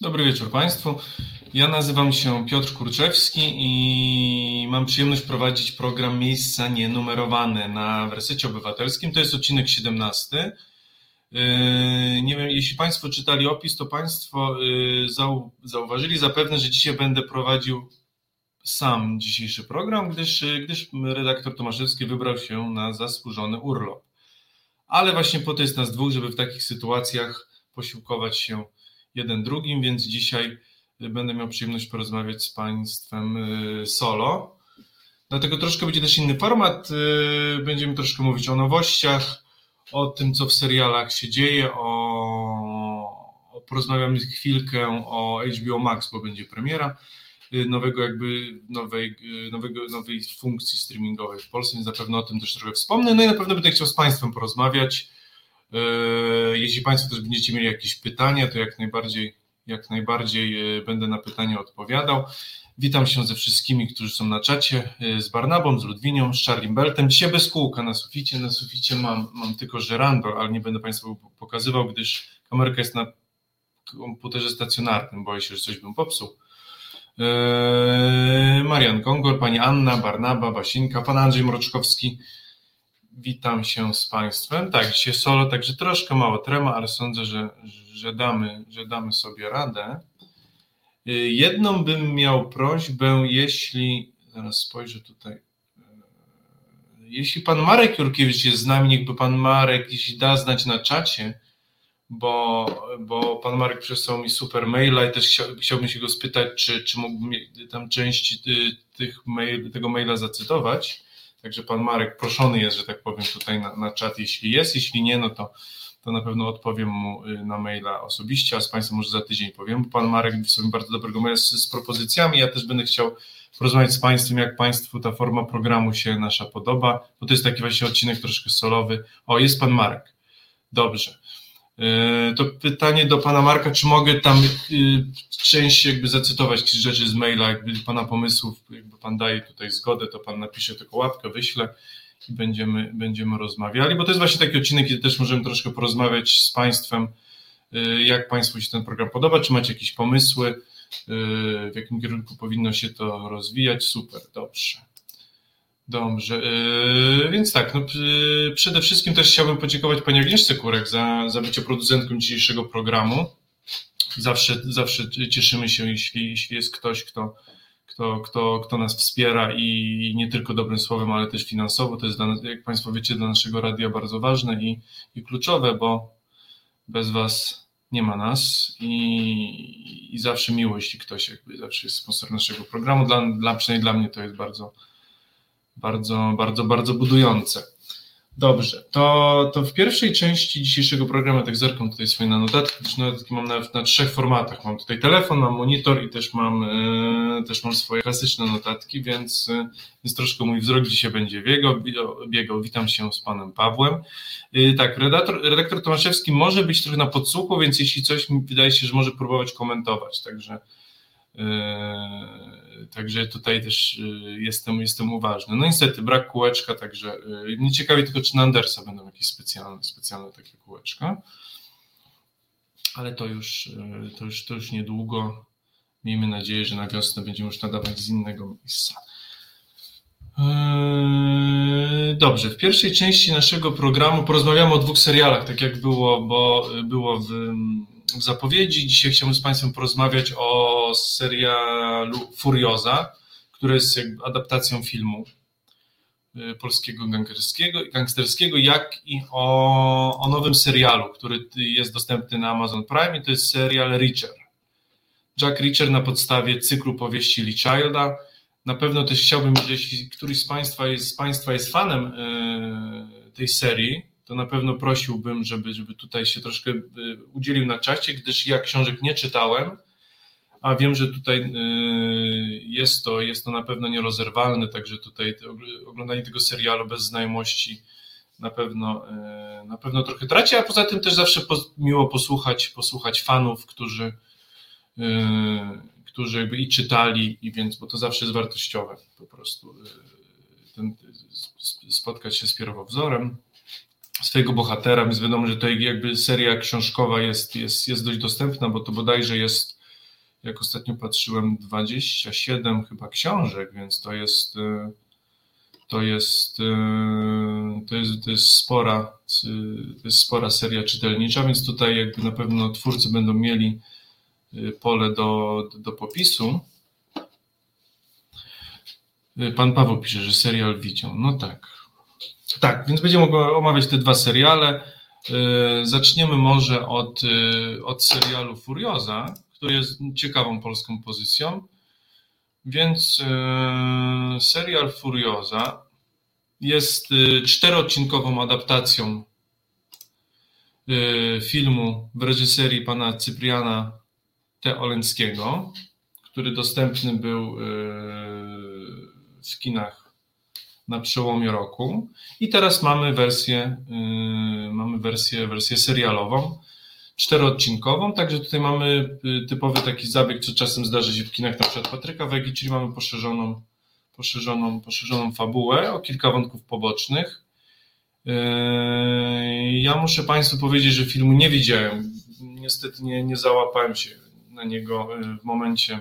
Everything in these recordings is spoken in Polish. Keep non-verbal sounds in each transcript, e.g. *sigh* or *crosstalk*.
Dobry wieczór Państwu. Ja nazywam się Piotr Kurczewski i mam przyjemność prowadzić program Miejsca Nienumerowane na Wersecie Obywatelskim. To jest odcinek 17. Yy, nie wiem, jeśli Państwo czytali opis, to Państwo yy, zauważyli zapewne, że dzisiaj będę prowadził sam dzisiejszy program, gdyż, gdyż redaktor Tomaszewski wybrał się na zasłużony urlop. Ale właśnie po to jest nas dwóch, żeby w takich sytuacjach posiłkować się jeden drugim, więc dzisiaj będę miał przyjemność porozmawiać z Państwem y, solo. Dlatego troszkę będzie też inny format. Y, będziemy troszkę mówić o nowościach, o tym, co w serialach się dzieje, o, porozmawiamy chwilkę o HBO Max, bo będzie premiera y, nowego jakby nowej, nowego, nowej funkcji streamingowej w Polsce, więc zapewne o tym też trochę wspomnę. No i na pewno będę chciał z Państwem porozmawiać jeśli Państwo też będziecie mieli jakieś pytania, to jak najbardziej, jak najbardziej e, będę na pytania odpowiadał. Witam się ze wszystkimi, którzy są na czacie, e, z Barnabą, z Ludwinią, z Charlie Beltem. Dzisiaj bez kółka na suficie. Na suficie mam, mam tylko żerandol, ale nie będę Państwu pokazywał, gdyż kamerka jest na komputerze stacjonarnym. Boję się, że coś bym popsuł. Marian Gongor, pani Anna, Barnaba, Basinka, pan Andrzej Mroczkowski, Witam się z Państwem. Tak, dzisiaj solo, także troszkę mało trema, ale sądzę, że, że, damy, że damy sobie radę. Y, jedną bym miał prośbę, jeśli, zaraz spojrzę tutaj, y, jeśli pan Marek Jurkiewicz jest z nami, niechby pan Marek jeśli da znać na czacie, bo, bo pan Marek przesłał mi super maila i też chciał, chciałbym się go spytać, czy, czy mógłbym tam część y, tych mail, tego maila zacytować. Także pan Marek proszony jest, że tak powiem, tutaj na, na czat, jeśli jest, jeśli nie, no to, to na pewno odpowiem mu y, na maila osobiście, a z Państwem może za tydzień powiem, bo pan Marek wysłał bardzo dobrego maila z, z propozycjami, ja też będę chciał porozmawiać z Państwem, jak Państwu ta forma programu się nasza podoba, bo to jest taki właśnie odcinek troszkę solowy. O, jest Pan Marek. Dobrze. E, to pytanie do pana Marka, czy mogę tam y, część jakby zacytować rzeczy z maila, jakby pana pomysłów, jakby pan daje tutaj zgodę, to pan napisze tylko łapkę, wyślę i będziemy, będziemy rozmawiali, bo to jest właśnie taki odcinek, kiedy też możemy troszkę porozmawiać z państwem, y, jak państwu się ten program podoba, czy macie jakieś pomysły, w jakim kierunku powinno się to rozwijać, super, dobrze. Dobrze, yy, więc tak, no, yy, przede wszystkim też chciałbym podziękować Pani Agnieszce Kurek za, za bycie producentką dzisiejszego programu. Zawsze, zawsze cieszymy się, jeśli, jeśli jest ktoś, kto, kto, kto, kto nas wspiera i nie tylko dobrym słowem, ale też finansowo. To jest, dla, jak Państwo wiecie, dla naszego radia bardzo ważne i, i kluczowe, bo bez Was nie ma nas i, i zawsze miło, jeśli ktoś jakby zawsze jest sponsor naszego programu. Dla, dla, przynajmniej dla mnie to jest bardzo bardzo, bardzo, bardzo budujące. Dobrze, to, to w pierwszej części dzisiejszego programu, tak zerkam tutaj swoje notatki, też notatki mam na, na trzech formatach. Mam tutaj telefon, mam monitor i też mam, e, też mam swoje klasyczne notatki, więc, e, więc troszkę mój wzrok dzisiaj będzie biegał, biegał. Witam się z panem Pawłem. E, tak, redaktor, redaktor Tomaszewski może być trochę na podsłuchu, więc jeśli coś mi wydaje się, że może próbować komentować, także Yy, także tutaj też yy, jestem, jestem uważny. No niestety brak kółeczka, także yy, mnie ciekawi tylko, czy na Andersa będą jakieś specjalne, specjalne takie kółeczka. Ale to już, to już, to już niedługo. Miejmy nadzieję, że na wiosnę będziemy już nadawać z innego miejsca. Dobrze, w pierwszej części naszego programu porozmawiamy o dwóch serialach, tak jak było, bo było w w zapowiedzi. Dzisiaj chciałbym z Państwem porozmawiać o serialu Furioza, który jest adaptacją filmu y, polskiego gangsterskiego, gangsterskiego jak i o, o nowym serialu, który jest dostępny na Amazon Prime i to jest serial Reacher. Jack Reacher na podstawie cyklu powieści Lee Childa. Na pewno też chciałbym, jeśli któryś z Państwa jest, z Państwa jest fanem y, tej serii, to na pewno prosiłbym, żeby, żeby tutaj się troszkę y, udzielił na czacie, gdyż ja książek nie czytałem, a wiem, że tutaj y, jest to, jest to na pewno nierozerwalne, także tutaj oglądanie tego serialu bez znajomości na pewno, y, na pewno trochę traci, a poza tym też zawsze miło posłuchać, posłuchać fanów, którzy, którzy jakby i czytali, i więc, bo to zawsze jest wartościowe po prostu ten, spotkać się z pierwowzorem swojego bohatera, więc wiadomo, że tutaj jakby seria książkowa jest, jest, jest dość dostępna, bo to bodajże jest jak ostatnio patrzyłem, 27 chyba książek, więc to jest to jest, to jest, to jest, spora, to jest spora seria czytelnicza, więc tutaj jakby na pewno twórcy będą mieli pole do, do popisu. Pan Paweł pisze, że serial widział. No tak. Tak, więc będziemy omawiać te dwa seriale. Zaczniemy może od, od serialu Furioza, który jest ciekawą polską pozycją. Więc serial Furioza jest czteroodcinkową adaptacją filmu w reżyserii pana Cypriana T. Oleńskiego, który dostępny był w kinach na przełomie roku. I teraz mamy wersję, mamy wersję, wersję serialową, czteroodcinkową, także tutaj mamy typowy taki zabieg, co czasem zdarzy się w kinach na przykład Patryka Wegi, czyli mamy poszerzoną, poszerzoną, poszerzoną fabułę o kilka wątków pobocznych. Ja muszę Państwu powiedzieć, że filmu nie widziałem. Niestety nie, nie załapałem się na niego w momencie,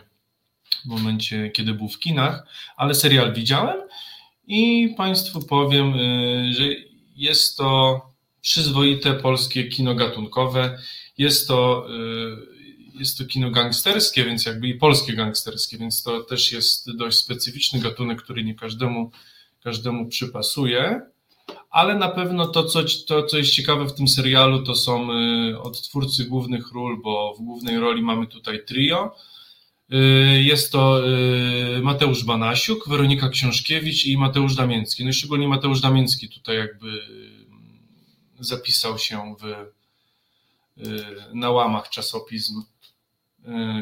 w momencie, kiedy był w kinach, ale serial widziałem i Państwu powiem, że jest to przyzwoite polskie kino gatunkowe. Jest to, jest to kino gangsterskie, więc jakby i polskie gangsterskie, więc to też jest dość specyficzny gatunek, który nie każdemu, każdemu przypasuje. Ale na pewno to co, to, co jest ciekawe w tym serialu, to są odtwórcy głównych ról, bo w głównej roli mamy tutaj trio Y, jest to y, Mateusz Banasiuk, Weronika Książkiewicz i Mateusz Damięcki. No i szczególnie Mateusz Damięcki tutaj jakby y, zapisał się w, na łamach czasopism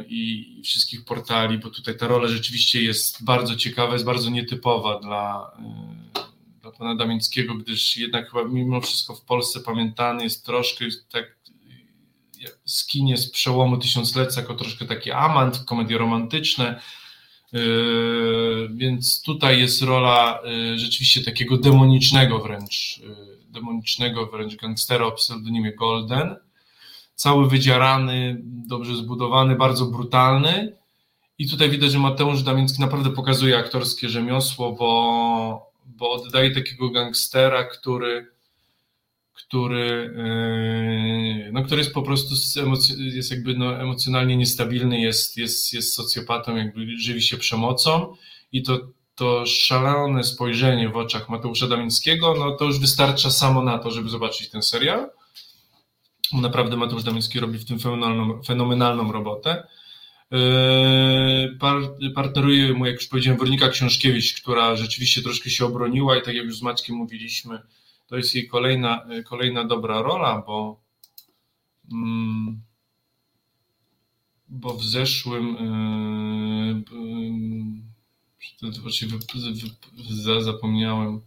i wszystkich portali, bo tutaj ta rola rzeczywiście jest bardzo ciekawa, jest bardzo nietypowa dla, dla pana Damięckiego, gdyż jednak chyba mimo wszystko w Polsce pamiętany jest troszkę tak skinie z przełomu tysiąclecia jako troszkę taki amant, komedie romantyczne, yy, więc tutaj jest rola yy, rzeczywiście takiego demonicznego wręcz, yy, demonicznego wręcz gangstera o pseudonimie Golden, cały wydzierany, dobrze zbudowany, bardzo brutalny. I tutaj widać, że Mateusz Damiński naprawdę pokazuje aktorskie rzemiosło, bo, bo oddaje takiego gangstera, który który, yy, no, który jest po prostu jest jakby no, emocjonalnie niestabilny, jest, jest, jest socjopatą, jakby żywi się przemocą i to, to szalone spojrzenie w oczach Mateusza Damińskiego, no to już wystarcza samo na to, żeby zobaczyć ten serial. Naprawdę Mateusz Damiński robi w tym fenomenalną, fenomenalną robotę. Yy, partneruje mu, jak już powiedziałem, Weronika Książkiewicz, która rzeczywiście troszkę się obroniła i tak jak już z Maćkiem mówiliśmy, to jest jej kolejna, kolejna dobra rola, bo, mm, bo w zeszłym yy, yy, właściwie zapomniałem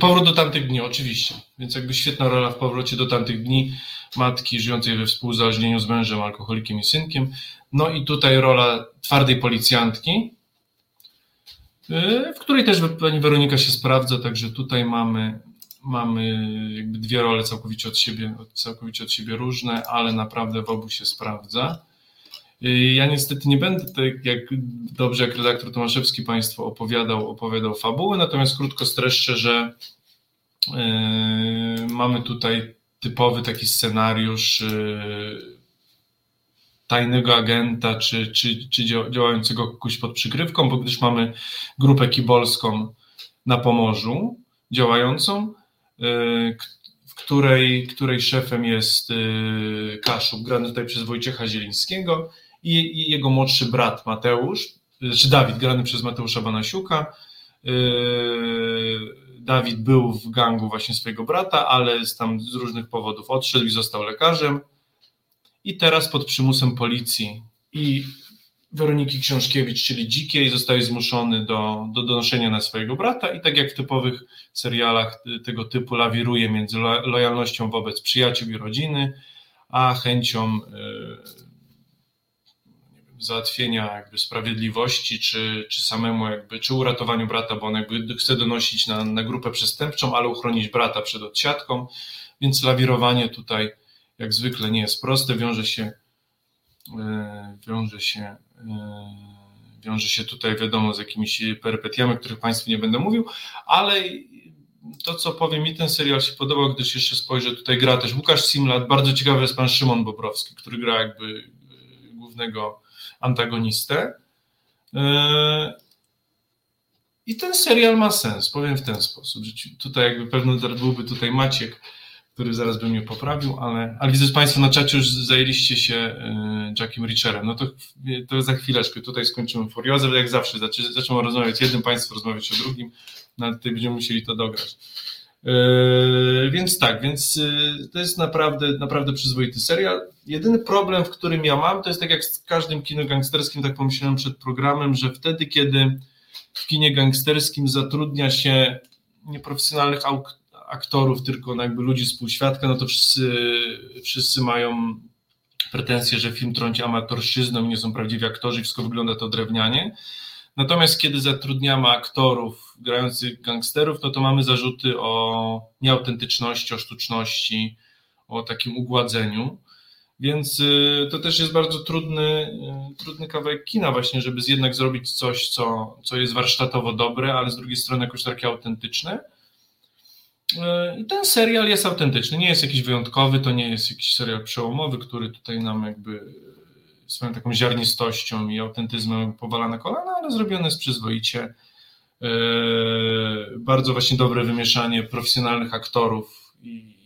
Powrót do tamtych dni, oczywiście. Więc jakby świetna rola w powrocie do tamtych dni matki żyjącej we współzależnieniu z mężem, alkoholikiem i synkiem. No i tutaj rola twardej policjantki, E, w której też pani Weronika się sprawdza, także tutaj mamy, mamy jakby dwie role całkowicie od siebie, całkowicie od siebie różne, ale naprawdę w obu się sprawdza. E, ja niestety nie będę tak jak dobrze jak redaktor Tomaszewski Państwu opowiadał, opowiadał fabuły, natomiast krótko streszczę, że yy, mamy tutaj typowy taki scenariusz yy, tajnego agenta, czy, czy, czy działającego kogoś pod przykrywką, bo gdyż mamy grupę kibolską na Pomorzu działającą, y, w której, której szefem jest y, Kaszub, grany tutaj przez Wojciecha Zielińskiego i, i jego młodszy brat Mateusz, czy Dawid, grany przez Mateusza Banasiuka. Y, Dawid był w gangu właśnie swojego brata, ale tam z różnych powodów odszedł i został lekarzem i teraz pod przymusem policji. I Weroniki Książkiewicz, czyli dzikiej, zostaje zmuszony do, do donoszenia na swojego brata. I tak jak w typowych serialach tego typu lawiruje między lojalnością wobec przyjaciół i rodziny, a chęcią yy, załatwienia jakby sprawiedliwości, czy, czy samemu jakby, czy uratowaniu brata, bo on jakby chce donosić na, na grupę przestępczą, ale uchronić brata przed odsiadką, więc lawirowanie tutaj jak zwykle nie jest proste, wiąże się, wiąże się, wiąże się tutaj wiadomo z jakimiś perypetiami, o których Państwu nie będę mówił, ale to, co powiem, mi ten serial się podobał, gdyż jeszcze spojrzę, tutaj gra też Łukasz Simlat, bardzo ciekawy jest pan Szymon Bobrowski, który gra jakby głównego antagonistę. I ten serial ma sens, powiem w ten sposób. Tutaj jakby pewno byłby tutaj Maciek, który zaraz by mnie poprawił, ale, ale widzę, że Państwo na czacie już zajęliście się y, Jackiem Richerem. No to, to za chwileczkę tutaj skończymy furiozę, jak zawsze zaczynamy rozmawiać jednym, Państwo rozmawiać o drugim, no ale tutaj będziemy musieli to dograć. Yy, więc tak, więc yy, to jest naprawdę, naprawdę przyzwoity serial. Jedyny problem, w którym ja mam, to jest tak jak z każdym kino gangsterskim, tak pomyślałem przed programem, że wtedy, kiedy w kinie gangsterskim zatrudnia się nieprofesjonalnych aktorów, tylko jakby ludzi z półświadka, no to wszyscy, wszyscy mają pretensje, że film trąci amatorszczyzną i nie są prawdziwi aktorzy, wszystko wygląda to drewnianie. Natomiast kiedy zatrudniamy aktorów grających gangsterów, no to mamy zarzuty o nieautentyczności, o sztuczności, o takim ugładzeniu. Więc y, to też jest bardzo trudny, y, trudny kawałek kina właśnie, żeby jednak zrobić coś, co, co jest warsztatowo dobre, ale z drugiej strony jakoś takie autentyczne. I ten serial jest autentyczny, nie jest jakiś wyjątkowy, to nie jest jakiś serial przełomowy, który tutaj nam jakby swoją taką ziarnistością i autentyzmem powala na kolana, ale zrobione jest przyzwoicie. Bardzo właśnie dobre wymieszanie profesjonalnych aktorów i,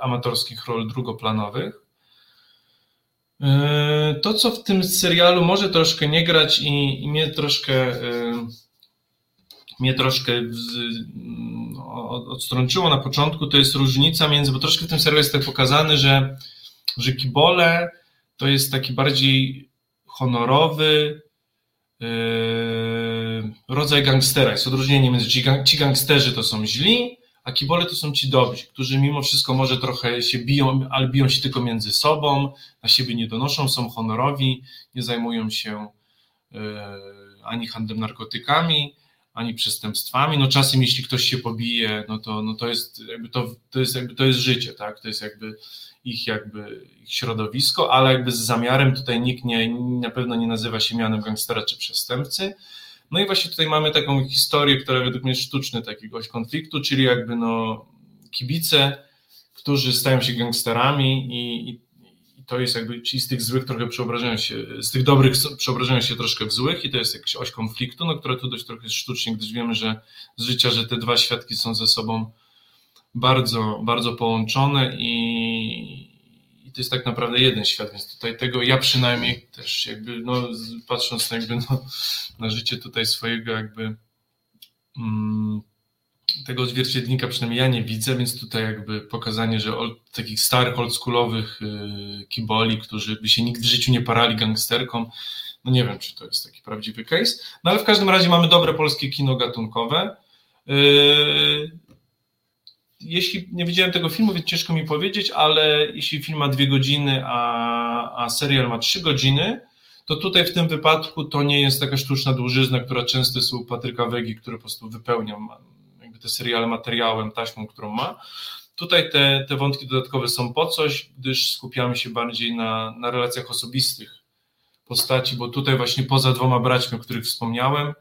amatorskich ról drugoplanowych. E, to, co w tym serialu może troszkę nie grać i, i mnie troszkę e, mnie troszkę odstrączyło na początku, to jest różnica między, bo troszkę w tym serialu jest tak pokazane, że, że Kibole to jest taki bardziej honorowy yy, rodzaj gangstera. Jest odróżnienie między ci, ci gangsterzy to są źli, a kibole to są ci dobrzy, którzy mimo wszystko może trochę się biją, ale biją się tylko między sobą, na siebie nie donoszą, są honorowi, nie zajmują się e, ani handlem narkotykami, ani przestępstwami. No czasem jeśli ktoś się pobije, no to, no to jest jakby to, to jest jakby to jest życie, tak? To jest jakby ich jakby ich środowisko, ale jakby z zamiarem tutaj nikt nie, na pewno nie nazywa się mianem gangstera czy przestępcy. No i właśnie tutaj mamy taką historię, która według mnie jest sztuczny takiegoś konfliktu, czyli jakby no kibice, którzy stają się gangsterami i, i, to jest jakby, ci z tych złych trochę przeobrażają się, z tych dobrych przeobrażają się troszkę w złych i to jest jakaś oś konfliktu, no która tu dość trochę jest sztucznie, gdyż wiemy, że z życia, że te dwa świadki są ze sobą bardzo, bardzo połączone i, i to jest tak naprawdę jeden świat, więc tutaj tego ja przynajmniej też jakby, no, patrząc jakby, no, na życie tutaj swojego jakby mm, tego odzwierciedlnika przynajmniej ja nie widzę, więc tutaj jakby pokazanie, że old, takich starych, oldschoolowych y, kiboli, którzy by się nigdy w życiu nie parali gangsterką, no nie wiem, czy to jest taki prawdziwy case. No ale w każdym razie mamy dobre polskie kino gatunkowe. Y, jeśli nie widziałem tego filmu, więc ciężko mi powiedzieć, ale jeśli film ma dwie godziny, a, a serial ma trzy godziny, to tutaj w tym wypadku to nie jest taka sztuczna dłużyzna, która często jest u Patryka Wegi, który po prostu wypełnia te seriale materiałem, taśmą, którą ma. Tutaj te, te wątki dodatkowe są po coś, gdyż skupiamy się bardziej na, na relacjach osobistych postaci, bo tutaj właśnie poza dwoma braćmi, o których wspomniałem,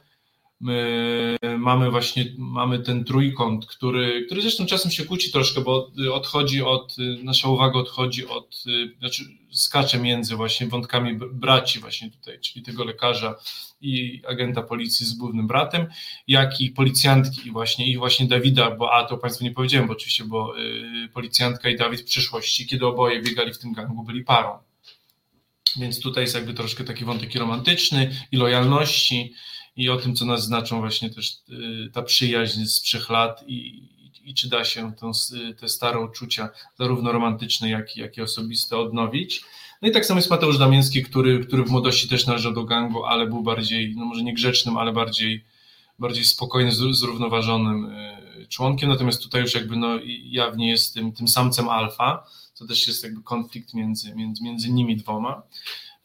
mamy właśnie mamy ten trójkąt, który, który zresztą czasem się kłóci troszkę, bo odchodzi od, nasza uwaga odchodzi od, znaczy skacze między właśnie wątkami braci właśnie tutaj, czyli tego lekarza i agenta policji z głównym bratem, jak i policjantki i właśnie, i właśnie Dawida, bo a to Państwu nie powiedziałem, bo oczywiście, bo y, policjantka i Dawid w przyszłości, kiedy oboje biegali w tym gangu, byli parą. Więc tutaj jest jakby troszkę taki wątek romantyczny i lojalności, i o tym, co nas znaczą właśnie też y, ta przyjaźń z trzech lat i, i czy da się tą, te stare uczucia, zarówno romantyczne, jak, jak i osobiste odnowić. No i tak samo jest Mateusz Damiński, który, który w młodości też należał do gangu, ale był bardziej, no może nie grzecznym, ale bardziej, bardziej spokojnym, zrównoważonym y, członkiem. Natomiast tutaj już jakby no, jawnie jest tym, tym samcem alfa, to też jest jakby konflikt między, między, między nimi dwoma.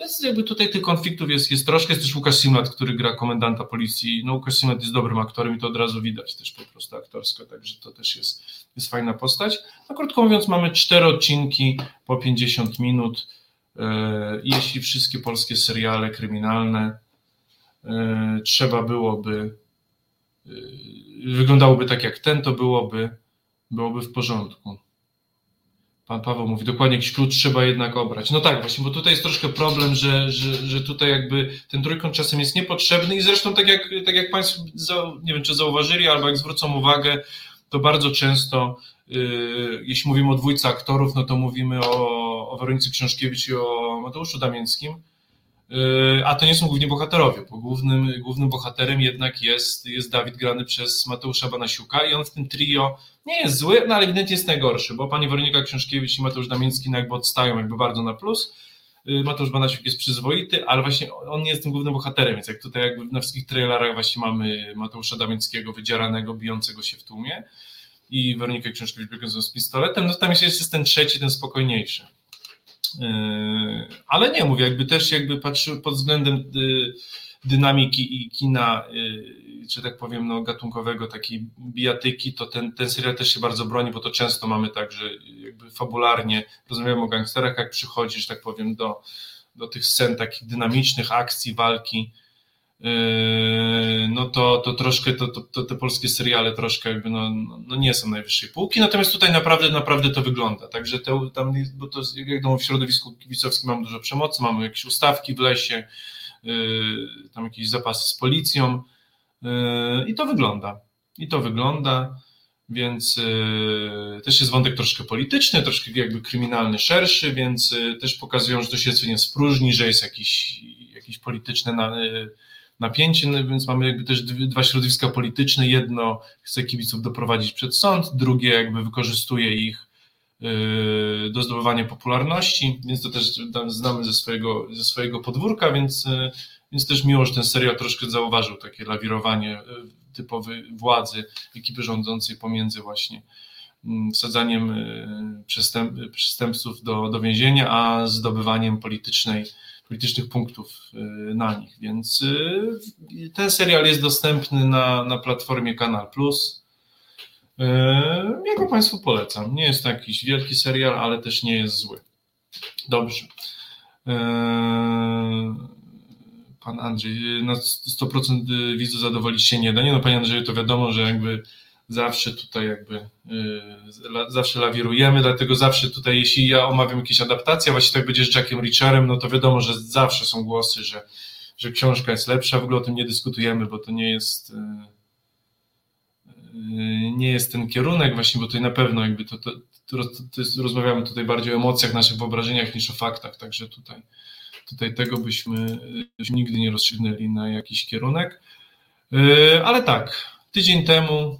Więc jakby tutaj tych konfliktów jest, jest troszkę. Jest też Łukasz Simlat, który gra komendanta policji. No Łukasz Simlat jest dobrym aktorem i to od razu widać też po prostu aktorsko, także to też jest, jest fajna postać. No krótko mówiąc mamy cztery odcinki po 50 minut. E, jeśli wszystkie polskie seriale kryminalne e, trzeba byłoby, e, wyglądałoby tak jak ten, to byłoby, byłoby w porządku. Pan Paweł mówi, dokładnie jakiś klucz trzeba jednak obrać. No tak, właśnie, bo tutaj jest troszkę problem, że, że, że tutaj jakby ten trójkąt czasem jest niepotrzebny i zresztą tak jak, tak jak Państwo, nie wiem czy zauważyli, albo jak zwrócą uwagę, to bardzo często, yy, jeśli mówimy o dwójce aktorów, no to mówimy o, o Weronice Książkiewicz i o Mateuszu Damięckim, a to nie są głównie bohaterowie, bo głównym, głównym bohaterem jednak jest, jest Dawid grany przez Mateusza Banasiuka i on w tym trio nie jest zły, no ale ewidentnie jest najgorszy, bo pani Weronika Książkiewicz i Mateusz Damiński jakby odstają jakby bardzo na plus. Y, Mateusz Banasiuk jest przyzwoity, ale właśnie on nie jest tym głównym bohaterem, więc jak tutaj jakby na wszystkich trailerach właśnie mamy Mateusza Damińskiego wydzieranego, bijącego się w tłumie i Weronikę Książkiewicz biegającą z pistoletem, no tam jest jeszcze ten trzeci, ten spokojniejszy. Y, ale nie, mówię, jakby też jakby patrzył pod względem y, dynamiki i kina czy tak powiem, no, gatunkowego, takiej bijatyki, to ten, ten serial też się bardzo broni, bo to często mamy tak, że jakby fabularnie rozmawiamy o gangsterach, jak przychodzisz, tak powiem, do, do tych scen takich dynamicznych, akcji, walki, yy, no to, to troszkę to, to, te polskie seriale troszkę jakby no, no nie są najwyższej półki, natomiast tutaj naprawdę, naprawdę to wygląda. Także te, tam, bo to jak wiadomo w środowisku kibicowskim mamy dużo przemocy, mamy jakieś ustawki w lesie, yy, tam jakieś zapasy z policją, i to wygląda. I to wygląda, więc też jest wątek troszkę polityczny, troszkę jakby kryminalny, szerszy, więc też pokazują, że to nie jest w próżni, że jest jakiś, jakiś polityczne y, napięcie, no więc mamy jakby też dwa środowiska polityczne. Jedno chce kibiców doprowadzić przed sąd, drugie jakby wykorzystuje ich do zdobywania popularności, więc to też znamy ze swojego, ze swojego podwórka, więc więc też miło, że ten serial troszkę zauważył takie lawirowanie e, typowej władzy ekipy rządzącej pomiędzy właśnie mm, wsadzaniem przestęp, przestępców do, do więzienia, a zdobywaniem politycznej, politycznych punktów e, na nich. Więc ten serial jest dostępny na, na platformie Kanal Plus. Ja go Państwu polecam. Nie jest to jakiś wielki serial, ale też nie jest zły. Dobrze pan Andrzej, na 100% widzów zadowolić się nie da. Nie no, panie Andrzeju, to wiadomo, że jakby zawsze tutaj jakby y, zawsze lawirujemy, dlatego zawsze tutaj, jeśli ja omawiam jakieś adaptacje, właśnie tak będzie z Jackiem Richardem, no to wiadomo, że zawsze są głosy, że, że książka jest lepsza, w ogóle o tym nie dyskutujemy, bo to nie jest y, y, nie jest ten kierunek właśnie, bo tutaj na pewno jakby to, to, to, to jest, rozmawiamy tutaj bardziej o emocjach, naszych wyobrażeniach niż o faktach, także tutaj Tutaj tego byśmy nigdy nie rozstrzygnęli na jakiś kierunek. Ale tak, tydzień temu,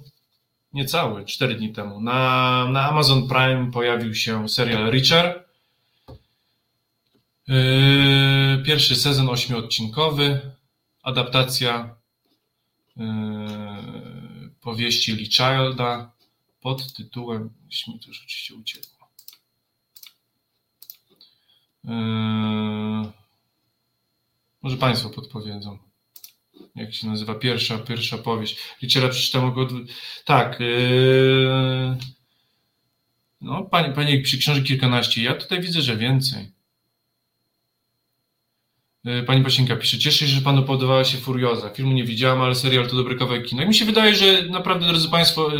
niecały, cztery dni temu, na, na Amazon Prime pojawił się serial Richard. E, pierwszy sezon ośmiodcinkowy, adaptacja e, powieści Lee Childa pod tytułem, mi to już oczywiście uciekło. Yy, może Państwo podpowiedzą. Jak się nazywa pierwsza, pierwsza powieść. Liczera przeczytałem go. Tak. Yy, no, Pani, pani przy książce kilkanaście. Ja tutaj widzę, że więcej. Yy, pani Pasienka pisze, cieszę się, że Panu podobała się Furioza. Filmu nie widziałam, ale serial to dobry kawałek kina. I mi się wydaje, że naprawdę, drodzy Państwo,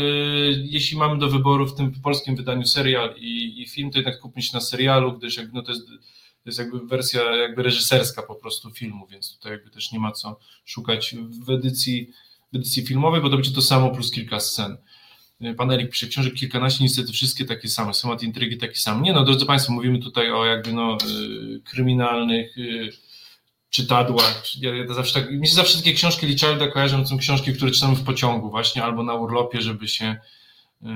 jeśli mamy do wyboru w tym polskim wydaniu serial i, i film, to jednak kupmy się na serialu, gdyż jakby, no, to jest to jest jakby wersja jakby reżyserska po prostu filmu, więc tutaj jakby też nie ma co szukać w edycji, w edycji filmowej, bo to będzie to samo plus kilka scen. Pan Erik pisze, książek kilkanaście, niestety wszystkie takie same, schemat intrygi taki sam. Nie no, drodzy Państwo, mówimy tutaj o jakby no y, kryminalnych y, czytadłach. Ja, ja zawsze tak, mi się zawsze takie książki Richarda kojarzą, to są książki, które czytamy w pociągu właśnie, albo na urlopie, żeby się y,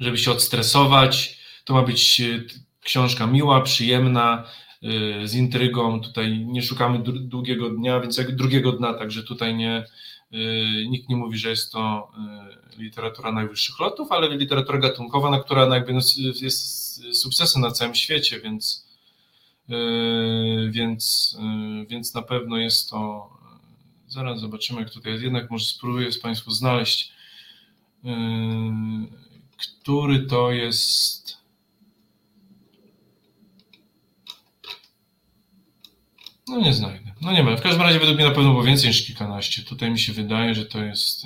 żeby się odstresować, to ma być e, książka miła, przyjemna, e, z intrygą. Tutaj nie szukamy długiego dnia, więc jak drugiego dna, także tutaj nie, e, nikt nie mówi, że jest to literatura najwyższych lotów, ale literatura gatunkowa, na która jakby no, jest sukcesem na całym świecie, więc, więc, więc na pewno jest to. Zaraz zobaczymy, jak tutaj jest. Jednak może spróbuję z Państwu znaleźć, który to jest. No nie znajdę. No nie ma. W każdym razie według mnie na pewno było więcej niż kilkanaście. Tutaj mi się wydaje, że to jest,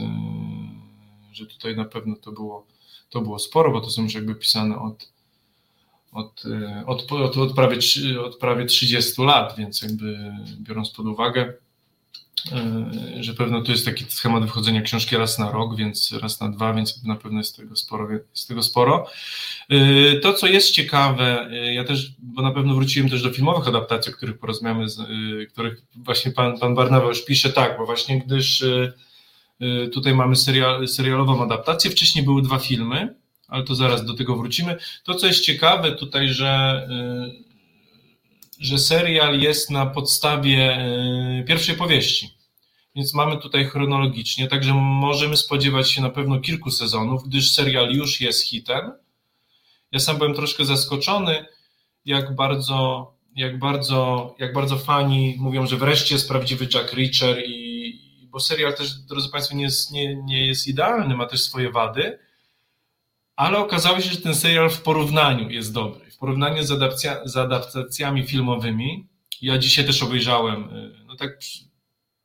że tutaj na pewno to było, to było sporo, bo to są już jakby pisane od, od, e, od, od, od, prawie, od prawie 30 lat, więc jakby biorąc pod uwagę, e, że pewno to jest taki schemat wychodzenia książki raz na rok, więc raz na dwa, więc na pewno jest tego sporo. Jest tego sporo. E, to, co jest ciekawe, ja też, bo na pewno wróciłem też do filmowych adaptacji, o których porozmawiamy, których właśnie pan, pan Barnawa już pisze, tak, bo właśnie gdyż tutaj mamy serial, serialową adaptację, wcześniej były dwa filmy, ale to zaraz do tego wrócimy. To, co jest ciekawe tutaj, że, że serial jest na podstawie y, pierwszej powieści. Więc mamy tutaj chronologicznie, także możemy spodziewać się na pewno kilku sezonów, gdyż serial już jest hitem. Ja sam byłem troszkę zaskoczony, jak bardzo, jak bardzo, jak bardzo fani mówią, że wreszcie jest prawdziwy Jack Reacher i bo serial też, drodzy Państwo, nie jest, nie, nie jest idealny, ma też swoje wady, ale okazało się, że ten serial w porównaniu jest dobry. Porównaniu z, z adaptacjami filmowymi, ja dzisiaj też obejrzałem, y, no tak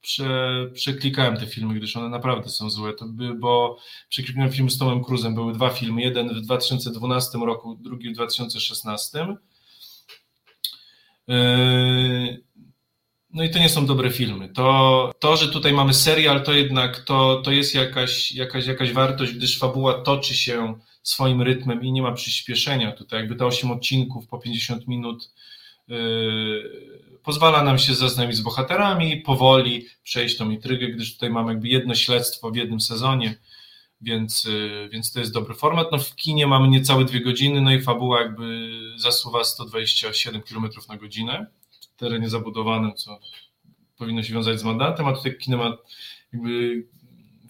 prze, przeklikałem te filmy, gdyż one naprawdę są złe, to by, bo przeklikałem film z Tomem Cruzem, były dwa filmy, jeden w 2012 roku, drugi w 2016. Y, no i to nie są dobre filmy. To, to że tutaj mamy serial, to jednak to, to jest jakaś, jakaś, jakaś wartość, gdyż fabuła toczy się swoim rytmem i nie ma przyspieszenia. Tutaj jakby te 8 odcinków po 50 minut yy, pozwala nam się zaznajomić z bohaterami, powoli przejść tą intrygę, gdyż tutaj mamy jakby jedno śledztwo w jednym sezonie, więc, yy, więc to jest dobry format. No w kinie mamy niecałe dwie godziny, no i fabuła jakby zasuwa 127 km na godzinę w terenie zabudowanym, co powinno się wiązać z mandatem, a tutaj kinemat jakby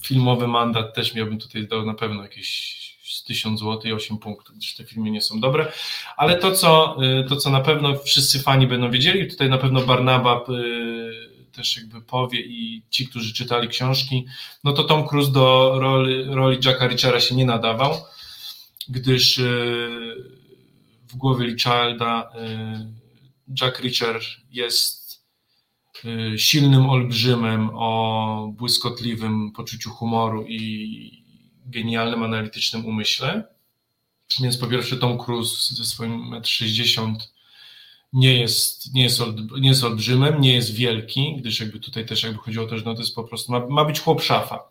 filmowy mandat też miałbym tutaj dał na pewno jakieś 1000 zł i 8 punktów, gdyż te filmy nie są dobre. Ale to co, y, to, co na pewno wszyscy fani będą wiedzieli, tutaj na pewno Barnaba y, też jakby powie i ci, którzy czytali książki, no to Tom Cruise do roli, roli Jacka Richera się nie nadawał, gdyż y, w głowie Richarda Jack Reacher jest silnym olbrzymem o błyskotliwym poczuciu humoru i genialnym, analitycznym umyśle. Więc po pierwsze Tom Cruise ze swoim 1,60 m nie jest, nie, jest nie jest olbrzymem, nie jest wielki, gdyż jakby tutaj też jakby chodziło o to, że no to jest po prostu, ma, ma być chłop szafa.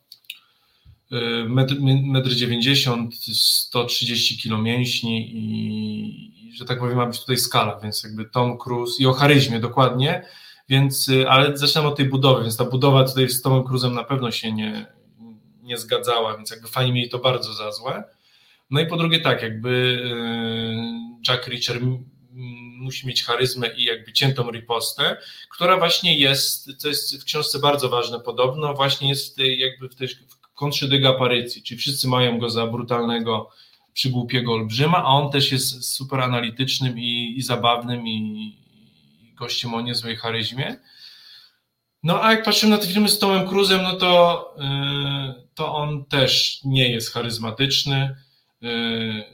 Metr, metr 90, 130 kg mięśni i, że tak powiem ma być tutaj skala, więc jakby Tom Cruise i o charyzmie dokładnie, więc, ale zaczynam od tej budowy, więc ta budowa tutaj z Tomem Cruise'em na pewno się nie, nie zgadzała, więc jakby fani mieli to bardzo za złe. No i po drugie tak, jakby y, Jack Reacher musi mieć charyzmę i jakby ciętą ripostę, która właśnie jest, co jest w książce bardzo ważne podobno, właśnie jest w tej, jakby w tej kontrze do aparycji, czyli wszyscy mają go za brutalnego, przygłupiego olbrzyma, a on też jest super analitycznym i, i zabawnym i, i gościem o niezłej charyzmie. No a jak patrzymy na te filmy z Tomem Cruzem, no to, yy, to on też nie jest charyzmatyczny. Yy,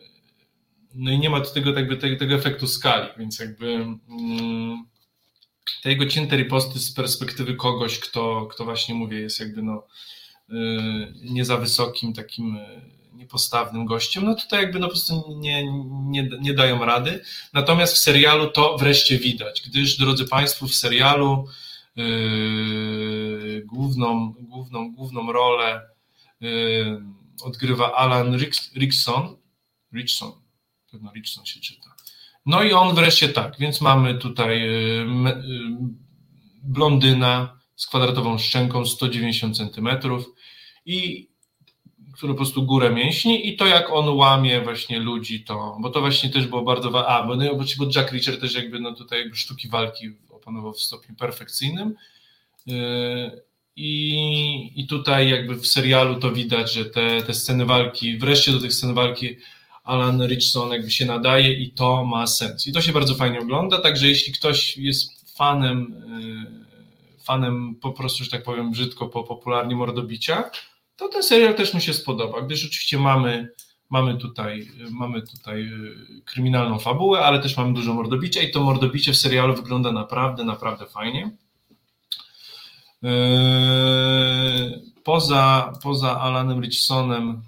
no i nie ma tego, jakby, tego, tego efektu skali, więc jakby yy, te jego cięte riposty z perspektywy kogoś, kto, kto właśnie mówię, jest jakby no, yy, nie za wysokim, takim yy, niepostawnym gościem, no tutaj jakby no po prostu nie, nie, nie dają rady. Natomiast w serialu to wreszcie widać, gdyż, drodzy Państwo, w serialu Yy, główną, główną, główną rolę odgrywa Alan Rickson, Richson, pewno Richson się czyta. No i on wreszcie tak, więc mamy tutaj yy, blondyna z kwadratową szczęką 190 cm i który po prostu górę mięśni i to jak on łamie właśnie ludzi, to, bo to właśnie też było bardzo, a, bo, no, bo Jack Reacher też jakby no tutaj jakby sztuki walki opanował w stopniu perfekcyjnym. I, I tutaj jakby w serialu to widać, że te, te sceny walki, wreszcie do tych scen walki Alan Richson jakby się nadaje i to ma sens. I to się bardzo fajnie ogląda, także jeśli ktoś jest fanem, y, fanem po prostu, że tak powiem brzydko, po popularnie mordobicia, to ten serial też mu się spodoba, gdyż oczywiście mamy, mamy, tutaj, mamy tutaj y, kryminalną fabułę, ale też mamy dużo mordobicia i to mordobicie w serialu wygląda naprawdę, naprawdę fajnie. Poza, poza Alanem Richsonem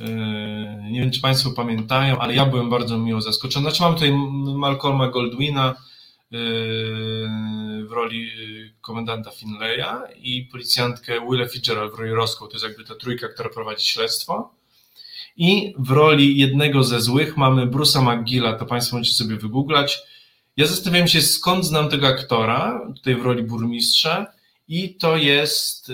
Yy, nie wiem, czy Państwo pamiętają, ale ja byłem bardzo miło zaskoczony. Znaczy, mam tutaj Malcolma Goldwina yy, w roli yy, komendanta Finleya i policjantkę Willa Fitzgerald w roli Roscoe. To jest jakby ta trójka, która prowadzi śledztwo. I w roli jednego ze złych mamy Bruce'a McGilla, to Państwo możecie sobie wygooglać. Ja zastanawiałem się, skąd znam tego aktora, tutaj w roli burmistrza, i to jest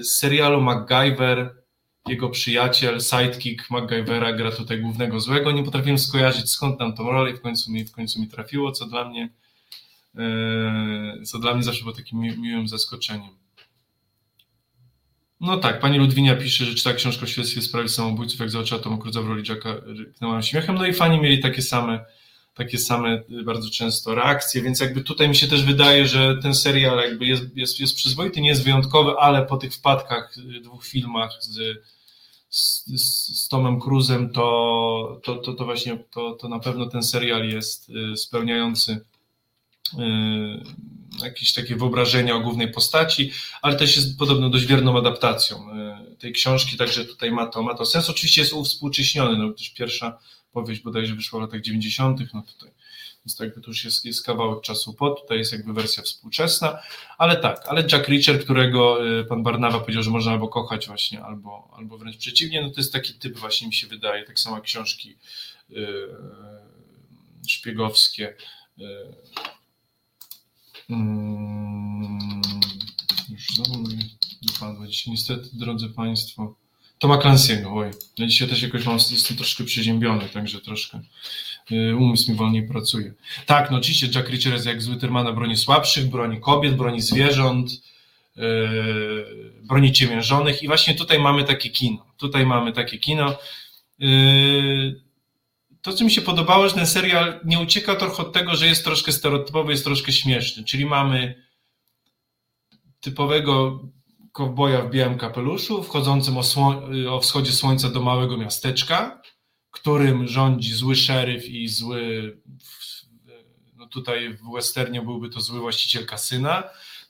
z serialu MacGyver jego przyjaciel, sidekick MacGyvera gra tutaj głównego złego. Nie potrafiłem skojarzyć skąd tam tą rolę i w końcu mi, w końcu mi trafiło, co dla mnie e, co dla mnie zawsze było takim mi, miłym zaskoczeniem. No tak, pani Ludwinia pisze, że czyta książkę o śledztwie sprawy samobójców, jak zobaczyła Tom Cruise'a w roli Jacka, ryknęłam śmiechem, no i fani mieli takie same, takie same bardzo często reakcje, więc jakby tutaj mi się też wydaje, że ten serial jakby jest, jest, jest przyzwoity, nie jest wyjątkowy, ale po tych wpadkach, dwóch filmach z z, z Tomem Cruzem, to, to, to, to właśnie to, to na pewno ten serial jest y, spełniający y, jakieś takie wyobrażenia o głównej postaci, ale też jest podobno dość wierną adaptacją y, tej książki, także tutaj ma to, ma to sens. Oczywiście jest uwspółcześniony, no też pierwsza powieść bodajże wyszła w latach 90., no tutaj więc to jakby to już jest, jest kawałek czasu po, tutaj jest jakby wersja współczesna, ale tak, ale Jack Reacher, którego y, pan Barnawa powiedział, że można albo kochać właśnie, albo, albo wręcz przeciwnie, no to jest taki typ właśnie mi się wydaje, tak samo książki yy, szpiegowskie, yy, już znowu mi dzisiaj, niestety, drodzy Państwo, Toma Clancy'ego, oj, ja dzisiaj też jakoś mam, jestem troszkę przeziębiony, także troszkę Y, umysł mi wolniej pracuje. Tak, no oczywiście Jack Reacher jest jak zły Tyrmana broni słabszych, broni kobiet, broni zwierząt, yy, broni ciemiężonych i właśnie tutaj mamy takie kino. Tutaj mamy takie kino. Yy, to, co mi się podobało, że ten serial nie ucieka trochę od tego, że jest troszkę stereotypowy, jest troszkę śmieszny, czyli mamy typowego kowboja w białym kapeluszu, wchodzącym o, o wschodzie słońca do małego miasteczka, którym rządzi zły szeryf i zły, no tutaj w westernie byłby to zły właściciel kasyna,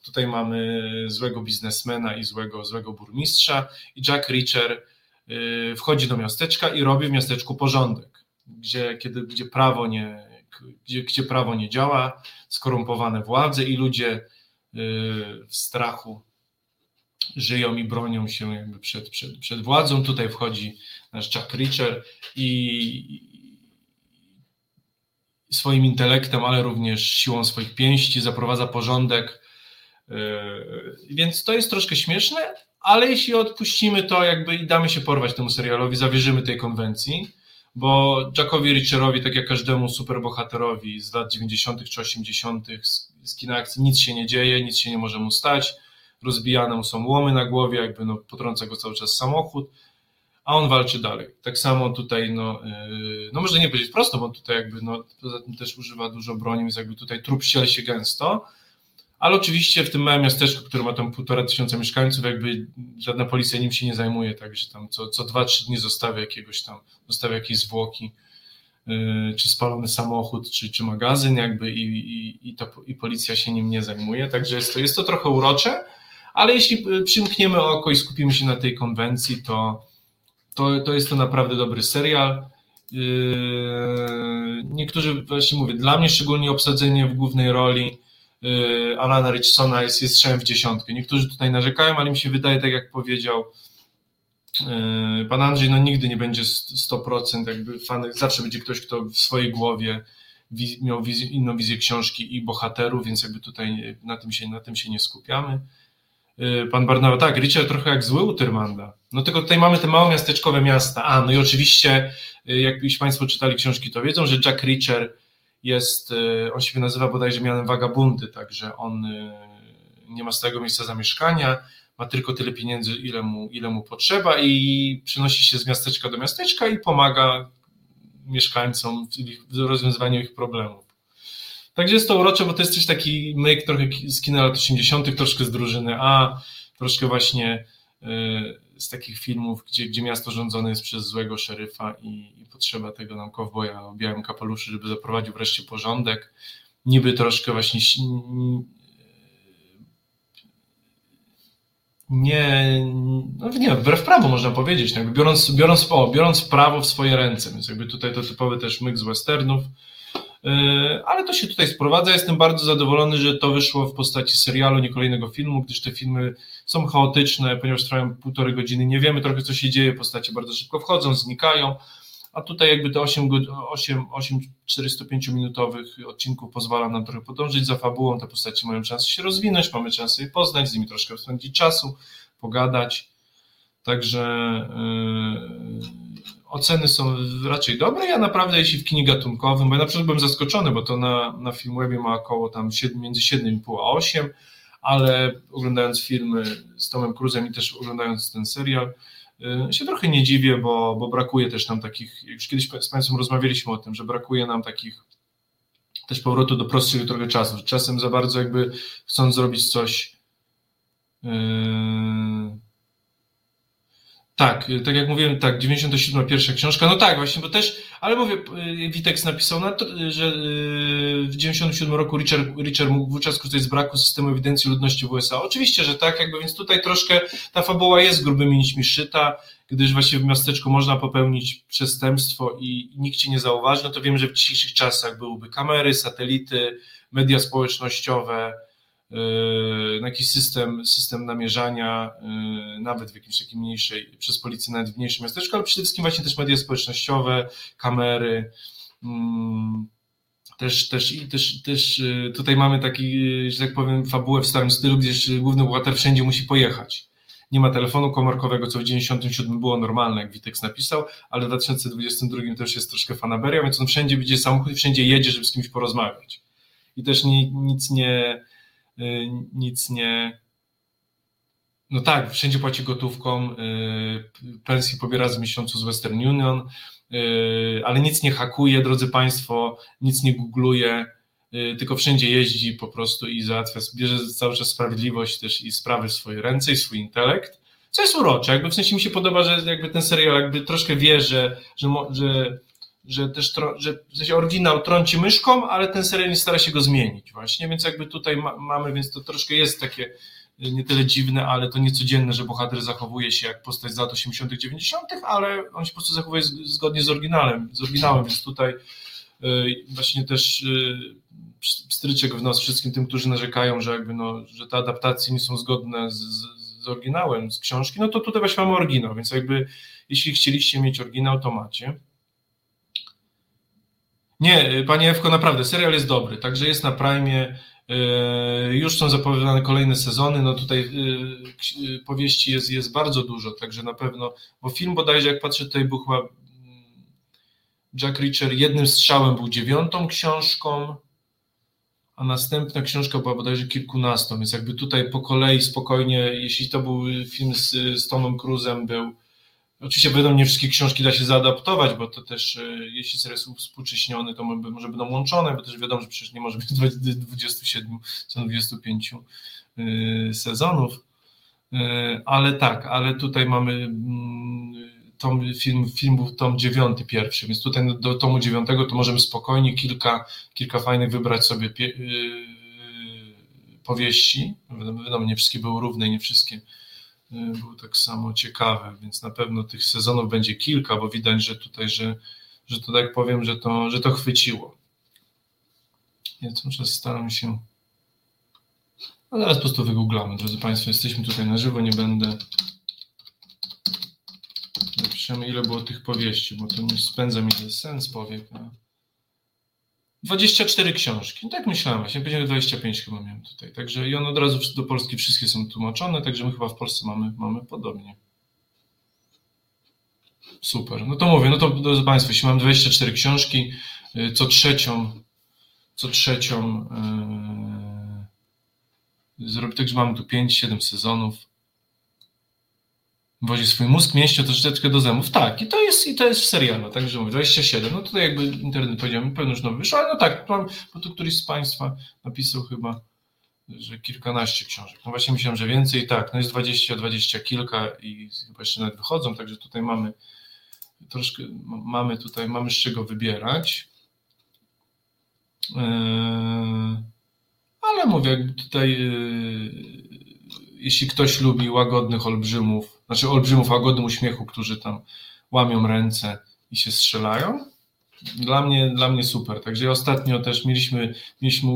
tutaj mamy złego biznesmena i złego, złego burmistrza i Jack Reacher y, wchodzi do miasteczka i robi w miasteczku porządek, gdzie, kiedy, gdzie, prawo nie, gdzie, gdzie prawo nie działa, skorumpowane władze i ludzie y, w strachu żyją i bronią się jakby przed, przed, przed władzą. Tutaj wchodzi nasz Jack Reacher i swoim intelektem, ale również siłą swoich pięści zaprowadza porządek. Yy, więc to jest troszkę śmieszne, ale jeśli odpuścimy to jakby i damy się porwać temu serialowi, zawierzymy tej konwencji, bo Jackowi Richerowi, tak jak każdemu superbohaterowi z lat 90. czy 80. z kina akcji, nic się nie dzieje, nic się nie może mu stać rozbijane mu są łomy na głowie, jakby no, potrąca go cały czas samochód, a on walczy dalej. Tak samo tutaj, no, yy, no można nie powiedzieć prosto, bo tutaj jakby, no, poza tym też używa dużo broni, więc jakby tutaj trup siel się gęsto, ale oczywiście w tym małym miasteczku, które ma tam półtora tysiąca mieszkańców, jakby żadna policja nim się nie zajmuje, także tam co, co dwa, trzy dni zostawia jakiegoś tam, zostawia jakieś zwłoki, yy, czy spalony samochód, czy, czy magazyn jakby i, i, i, to, i policja się nim nie zajmuje, także jest to, jest to trochę urocze, ale jeśli y, przymkniemy oko i skupimy się na tej konwencji, to, to, to jest to naprawdę dobry serial. Yy, niektórzy, właśnie mówię, dla mnie szczególnie obsadzenie w głównej roli yy, Alana Richsona jest, jest strzałem w dziesiątkę. Niektórzy tutaj narzekają, ale mi się wydaje, tak jak powiedział pan Andrzej, no nigdy nie będzie 100%, jakby zawsze będzie ktoś, kto w swojej głowie miał wizję, inną wizję książki i bohaterów, więc jakby tutaj na tym się, na tym się nie skupiamy. Y, pan Barnawa, tak, Richard trochę jak zły Utermanda. No tylko tutaj mamy te małe miasteczkowe miasta. A, no i oczywiście, y, jak Państwo czytali książki, to wiedzą, że Jack Reacher jest, y, on się nazywa bodajże mianem wagabundy, także on nie ma stałego miejsca zamieszkania, ma tylko tyle pieniędzy, ile mu, ile mu potrzeba i przenosi się z miasteczka do miasteczka i pomaga mieszkańcom w rozwiązywaniu ich problemów. Także jest to urocze, bo to jest też taki myk trochę z kina lat 80., troszkę z drużyny A, troszkę właśnie y, z takich filmów, gdzie, gdzie miasto rządzone jest przez złego szeryfa i, i potrzeba tego nam kowboja o białym kapeluszu, żeby zaprowadził wreszcie porządek. Niby troszkę właśnie nie, no nie wbrew prawu można powiedzieć, jakby biorąc, biorąc, o, biorąc prawo w swoje ręce, więc jakby tutaj to typowy też myk z westernów, ale to się tutaj sprowadza. Jestem bardzo zadowolony, że to wyszło w postaci serialu, nie kolejnego filmu, gdyż te filmy są chaotyczne, ponieważ trwają półtorej godziny, nie wiemy trochę co się dzieje, postacie bardzo szybko wchodzą, znikają, a tutaj jakby te 8, 8, 8 405-minutowych odcinków pozwala nam trochę podążyć za fabułą, te postacie mają szansę się rozwinąć, mamy szansę je poznać, z nimi troszkę spędzić czasu, pogadać, także yy, oceny są raczej dobre, ja naprawdę jeśli w kinie gatunkowym, bo ja na przykład byłem zaskoczony, bo to na, na Filmwebie ma około tam 7, między 7,5 a 8, ale oglądając filmy z Tomem Cruzem i też oglądając ten serial, Y, się trochę nie dziwię, bo, bo brakuje też nam takich, już kiedyś z Państwem rozmawialiśmy o tym, że brakuje nam takich też powrotu do prostszych trochę czasów. Czasem za bardzo jakby chcąc zrobić coś yy, tak, tak jak mówiłem, tak, 97 pierwsza książka, no tak, właśnie, bo też, ale mówię, y, Witex napisał, na to, że y, w 97 roku Richard, Richard mógł wówczas korzystać z braku systemu ewidencji ludności w USA. Oczywiście, że tak, jakby, więc tutaj troszkę ta fabuła jest grubymi nićmi szyta, gdyż właśnie w miasteczku można popełnić przestępstwo i nikt ci nie zauważy, no to wiem, że w dzisiejszych czasach byłyby kamery, satelity, media społecznościowe, na jakiś system, system namierzania, yy, nawet w jakimś takim mniejszej, przez policję nawet w mniejszym miasteczku, ale przede wszystkim właśnie też media społecznościowe, kamery, mm, też, też, też, też yy, tutaj mamy taki, że tak powiem, fabułę w starym stylu, gdzie główny bohater wszędzie musi pojechać. Nie ma telefonu komórkowego, co w 97 było normalne, jak Witex napisał, ale w 2022 też jest troszkę fanaberia, więc on wszędzie widzi samochód i wszędzie jedzie, żeby z kimś porozmawiać. I też ni, nic nie, nic nie. No tak, wszędzie płaci gotówką, y, pensji pobiera z miesiącu z Western Union, y, ale nic nie hakuje, drodzy Państwo, nic nie googluje, tylko wszędzie jeździ po prostu i załatwia, bierze cały czas sprawiedliwość też i sprawy w swoje ręce i swój intelekt, co jest urocze, jakby w sensie mi się podoba, że jakby ten serial jakby troszkę wie, że, że, że że też że w sensie oryginał trąci myszką, ale ten serial stara się go zmienić właśnie, więc jakby tutaj ma, mamy, więc to troszkę jest takie y, nie tyle dziwne, ale to niecodzienne, że bohater zachowuje się jak postać z lat 80 90 ale on się po prostu zachowuje zgodnie z oryginałem, z oryginałem, więc tutaj y, właśnie też y, stryczek w nos wszystkim tym, którzy narzekają, że jakby no, że te adaptacje nie są zgodne z, z oryginałem, z książki, no to tutaj właśnie mamy oryginał, więc jakby jeśli chcieliście mieć oryginał, to macie. Nie, panie Ewko, naprawdę, serial jest dobry, także jest na Prime. E, już są zapowiadane kolejne sezony. No tutaj e, powieści jest, jest bardzo dużo, także na pewno, bo film bodajże, jak patrzę tutaj, był chyba mm, Jack Reacher jednym strzałem był dziewiątą książką, a następna książka była bodajże kilkunastą, więc jakby tutaj po kolei spokojnie, jeśli to był film z, z Tomem Cruzem, był Oczywiście wiadomo, nie wszystkie książki da się zaadaptować, bo to też, e, jeśli jest współcześniony, to może będą łączone, bo też wiadomo, że przecież nie może być *laughs* 27, są 25 sezonów. E, ale tak, ale tutaj mamy mm, tom, film, film był tom dziewiąty pierwszy, więc tutaj do tomu dziewiątego to możemy spokojnie kilka, kilka fajnych wybrać sobie powieści. Wiadomo, nie wszystkie były równe, nie wszystkie Y, były tak samo ciekawe, więc na pewno tych sezonów będzie kilka, bo widać, że tutaj, że, że to tak powiem, że to, że to chwyciło. Ja cały staram się. A zaraz po prostu wygooglamy, drodzy Państwo, jesteśmy tutaj na żywo, nie będę. Napiszemy, ile było tych powieści, bo to nie spędza mi sens powiek. A... 24 książki. No tak myślałem właśnie, powiedziałem 25 chyba miałem tutaj. Także i one od razu do Polski wszystkie są tłumaczone, także my chyba w Polsce mamy, mamy podobnie. Super. No to mówię, no to drodzy Państwo, jeśli mam 24 książki, y, co trzecią, co trzecią yy, zrobię tak, że mamy tu 5-7 sezonów. Wozi swój mózg mięśnie troszeczkę do zębów. Tak, i to jest, i to jest w serialu, także mówię, 27. No tutaj jakby internet powiedział, pewno już nowy wyszło, ale no tak, bo tu któryś z Państwa napisał chyba, że kilkanaście książek. No właśnie myślałem, że więcej, tak, no jest 20, 20 kilka i chyba jeszcze nawet wychodzą, także tutaj mamy troszkę, mamy tutaj, mamy z czego wybierać. Yy, ale mówię, tutaj yy, jeśli ktoś lubi łagodnych olbrzymów, znaczy olbrzymów łagodnym uśmiechu, którzy tam łamią ręce i się strzelają, dla mnie, dla mnie super. Także ostatnio też mieliśmy, mieliśmy,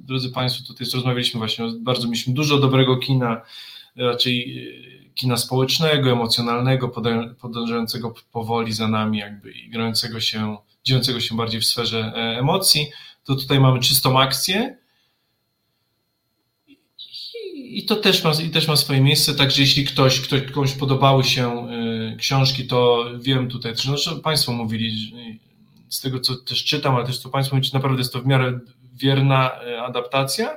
drodzy Państwo, tutaj rozmawialiśmy właśnie, bardzo mieliśmy dużo dobrego kina, raczej e, kina społecznego, emocjonalnego, podążającego powoli za nami, jakby i grającego się, dziejącego się bardziej w sferze e, emocji. To tutaj mamy czystą akcję, i to też ma, i też ma swoje miejsce, także jeśli ktoś, ktoś komuś podobały się y, książki, to wiem tutaj, że no, Państwo mówili, z tego co też czytam, ale też co Państwo mówicie, naprawdę jest to w miarę wierna y, adaptacja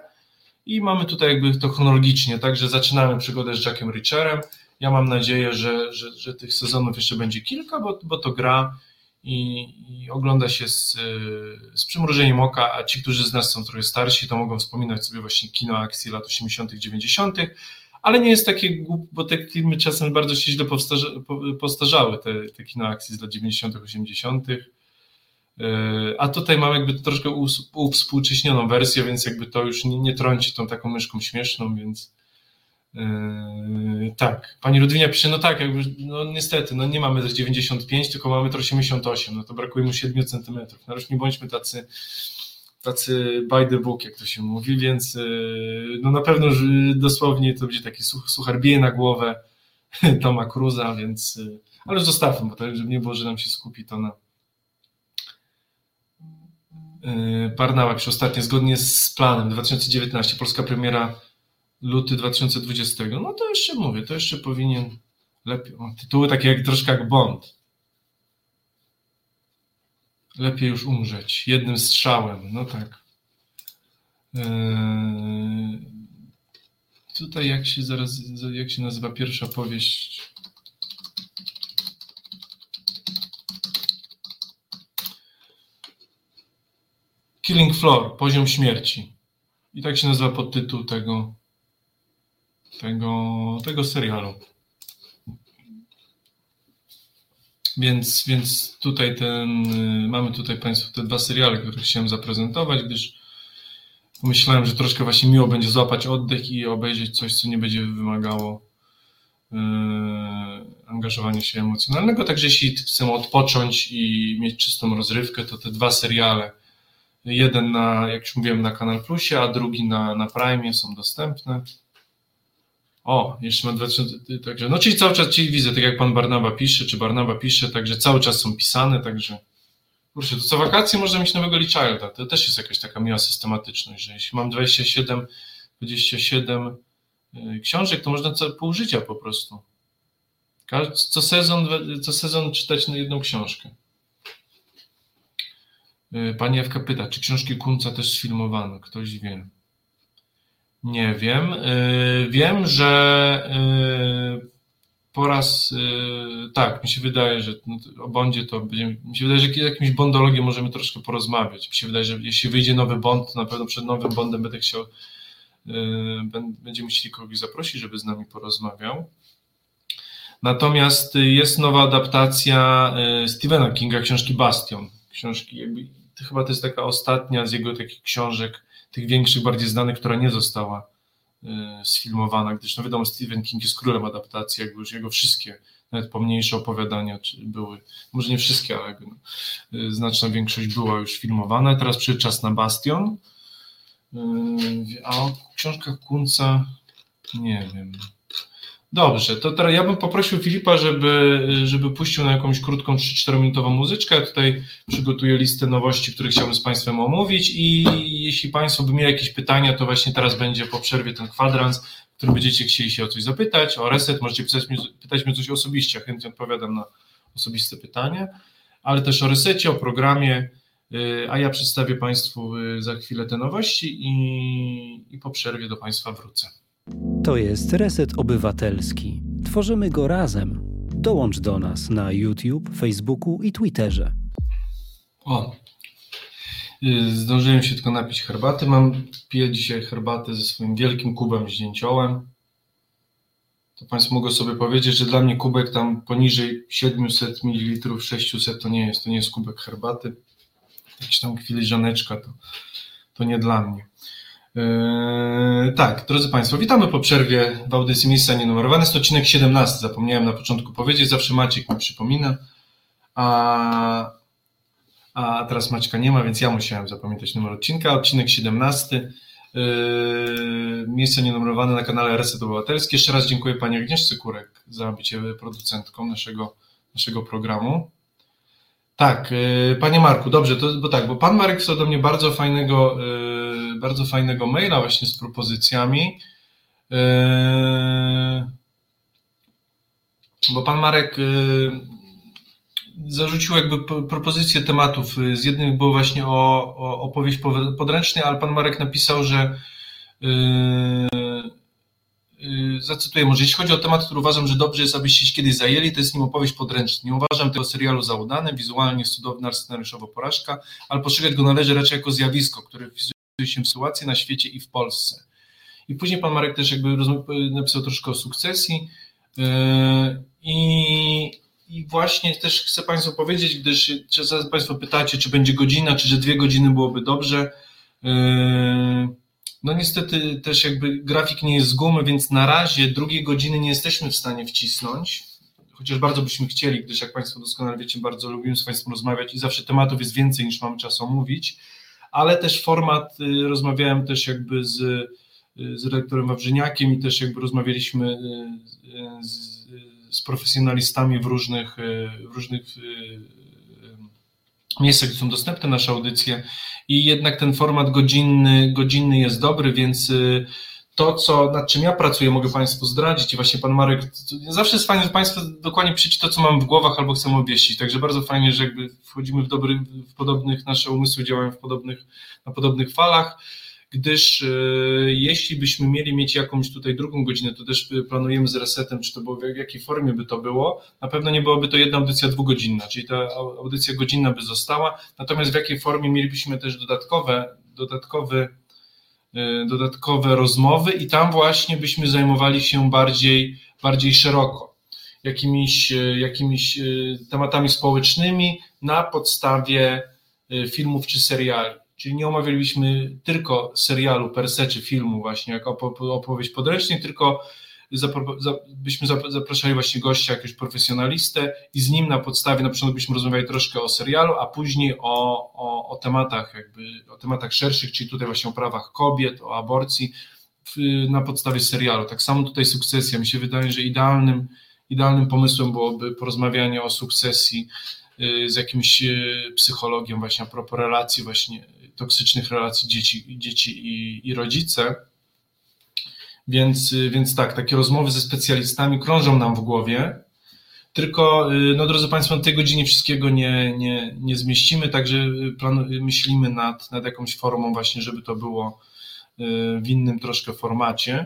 i mamy tutaj jakby to chronologicznie, także zaczynamy przygodę z Jackiem Richerem. Ja mam nadzieję, że, że, że tych sezonów jeszcze będzie kilka, bo, bo to gra i, i, ogląda się z, z przymrużeniem oka, a ci, którzy z nas są trochę starsi, to mogą wspominać sobie właśnie kino akcji lat 80., 90., ale nie jest takie głup, bo te filmy czasem bardzo się źle powstarza, postarzały, te, te kino akcji z lat 90., 80. E, a tutaj mamy jakby troszkę uwspółcześnioną wersję, więc jakby to już nie, nie trąci tą taką myszką śmieszną, więc, Yy, tak, pani Ludwinia pisze, no tak, jakby, no niestety, no nie mamy 95, tylko mamy 88, no to brakuje mu 7 centymetrów. No już nie bądźmy tacy, tacy by the book, jak to się mówi, więc yy, no na pewno że dosłownie to będzie taki such, suchar bije na głowę *laughs* Toma Cruza, więc, yy, ale już zostawmy, bo to żeby nie było, że nam się skupi to na Barnała pisze ostatnio, zgodnie z planem 2019, polska premiera luty 2020, no to jeszcze mówię, to jeszcze powinien lepiej, o, tytuły takie jak troszkę jak Bond. Lepiej już umrzeć, jednym strzałem, no tak. Eee, tutaj jak się zaraz, jak się nazywa pierwsza powieść Killing Floor, poziom śmierci. I tak się nazywa podtytuł tego, tego, tego serialu. Więc, więc tutaj ten, mamy tutaj Państwu te dwa seriale, które chciałem zaprezentować, gdyż pomyślałem, że troszkę właśnie miło będzie złapać oddech i obejrzeć coś, co nie będzie wymagało yy, angażowania się emocjonalnego. Także jeśli chcemy odpocząć i mieć czystą rozrywkę, to te dwa seriale, jeden na, jak już mówiłem, na Kanal Plusie, a drugi na, na Prime są dostępne. O, jeszcze ma 2000, także, no czyli cały czas, czyli widzę, tak jak pan Barnaba pisze, czy Barnaba pisze, także cały czas są pisane, także kurczę, to co wakacje można mieć nowego Lichilda, to też jest jakaś taka miła systematyczność, że jeśli mam 27, 27 y, książek, to można co, pół życia po prostu. Co sezon, co sezon czytać na jedną książkę. Y, pani Ewka pyta, czy książki Kunca też sfilmowano? Ktoś wie. Nie wiem. Y, wiem, że y, po raz y, tak, mi się wydaje, że o Bondzie to będziemy, mi się wydaje, że jakimś bondologiem możemy troszkę porozmawiać. Mi się wydaje, że jeśli wyjdzie nowy Bond, to na pewno przed nowym Bondem będę chciał, będziemy musieli kogoś zaprosić, żeby z nami porozmawiał. Natomiast jest nowa adaptacja Stephena Kinga, książki Bastion. Książki, jakby, chyba to jest taka ostatnia z jego takich książek, tych większych, bardziej znanych, która nie została y, sfilmowana, gdyż no wiadomo, Stephen King jest królem adaptacji, jakby już jego wszystkie, nawet pomniejsze opowiadania były, może nie wszystkie, ale no, y, znaczna większość była już filmowana. Teraz przyszedł czas na Bastion, y, a o książkach Kunca nie wiem. Dobrze, to teraz ja bym poprosił Filipa, żeby, żeby puścił na jakąś krótką 3-4 minutową muzyczkę. Ja tutaj przygotuję listę nowości, które chciałbym z Państwem omówić i jeśli Państwo by mieli jakieś pytania, to właśnie teraz będzie po przerwie ten kwadrans, w którym będziecie chcieli się o coś zapytać, o reset, możecie mnie, pytać mnie coś osobiście, ja chętnie odpowiadam na osobiste pytania, ale też o resecie, o programie, y, a ja przedstawię Państwu y, za chwilę te nowości i, i po przerwie do Państwa wrócę. To jest Reset Obywatelski Tworzymy go razem. Dołącz do nas na YouTube, Facebooku i Twitterze. O, y, zdążyłem się tylko napić herbaty. Mam, piję dzisiaj herbatę ze swoim wielkim kubem zdjęciołem. To Państwo mogą sobie powiedzieć, że dla mnie kubek tam poniżej 700 ml, 600 to nie jest, to nie jest kubek herbaty. Jakieś tam filiżaneczka to, to nie dla mnie. Yy, tak, drodzy Państwo, witamy po przerwie w audycji Miejsca Nienumerowane. Jest odcinek 17, zapomniałem na początku powiedzieć, zawsze Maciek mi przypomina, a, a teraz Maćka nie ma, więc ja musiałem zapamiętać numer odcinka. Odcinek 17, yy, Miejsce Nienumerowane na kanale Reset Obywatelski. Jeszcze raz dziękuję Pani Agnieszce Kurek za bycie producentką naszego, naszego programu. Tak, yy, Panie Marku, dobrze, to, bo tak, bo Pan Marek wysłał do mnie bardzo fajnego yy, bardzo fajnego maila właśnie z propozycjami. Yy, bo pan Marek zarzucił jakby propozycję tematów. Z jednym było właśnie o, o opowieść podręcznej, ale pan Marek napisał, że zacytuję może, jeśli chodzi o temat, który uważam, że dobrze jest, abyście się kiedyś zajęli, to jest nim opowieść podręczna. Nie uważam tego serialu za udany, wizualnie cudowna, scenariuszowo porażka, ale postrzegać go należy raczej jako zjawisko, które się w sytuacji na świecie i w Polsce. I później pan Marek też jakby napisał troszkę o sukcesji yy, i, i właśnie też chcę Państwu powiedzieć, gdyż czasem Państwo pytacie, czy będzie godzina, czy że dwie godziny byłoby dobrze. No niestety też jakby grafik nie jest z gumy, więc na razie drugiej godziny nie jesteśmy w stanie wcisnąć, chociaż bardzo byśmy chcieli, gdyż jak Państwo doskonale wiecie, bardzo lubimy z Państwem rozmawiać i zawsze tematów jest więcej niż mamy czasu omówić ale też format, y, rozmawiałem też jakby z, y, z redaktorem Wawrzyniakiem i też jakby rozmawialiśmy y, z, z profesjonalistami w różnych, w różnych miejscach, gdzie są dostępne nasze audycje i jednak ten format godzinny, godzinny jest dobry, więc to, co, nad czym ja pracuję, mogę Państwu zdradzić i właśnie Pan Marek, zawsze jest fajne, że Państwo dokładnie przyjdzie to, co mam w głowach albo chcemy obwieścić, także bardzo fajnie, że jakby wchodzimy w, dobry, w podobnych, nasze umysły działają w podobnych, na podobnych falach, gdyż e, jeśli byśmy mieli mieć jakąś tutaj drugą godzinę, to też planujemy z resetem, czy to było, w jakiej formie by to było, na pewno nie byłaby to jedna audycja dwugodzinna, czyli ta audycja godzinna by została, natomiast w jakiej formie mielibyśmy też dodatkowe, dodatkowy E, dodatkowe rozmowy i tam właśnie byśmy zajmowali się bardziej, bardziej szeroko jakimiś, e, jakimiś e, tematami społecznymi na podstawie filmów czy seriali. Czyli nie omawialibyśmy tylko serialu per se, czy filmu właśnie jako opowieść podręcznej, tylko byśmy zapraszali właśnie gościa, jakiegoś profesjonalistę i z nim na podstawie, na przykład byśmy rozmawiali troszkę o serialu, a później o, o, o tematach jakby, o tematach szerszych, czyli tutaj właśnie o prawach kobiet, o aborcji na podstawie serialu. Tak samo tutaj sukcesja. Mi się wydaje, że idealnym, idealnym pomysłem byłoby porozmawianie o sukcesji y, z jakimś y, psychologiem właśnie a propos relacji właśnie toksycznych relacji dzieci, dzieci i, i rodzice więc, y, więc tak, takie rozmowy ze specjalistami krążą nam w głowie. Tylko, y, no drodzy Państwo, na tej godzinie wszystkiego nie, nie, nie zmieścimy, także y, plan, myślimy nad, nad jakąś formą właśnie, żeby to było w innym troszkę formacie,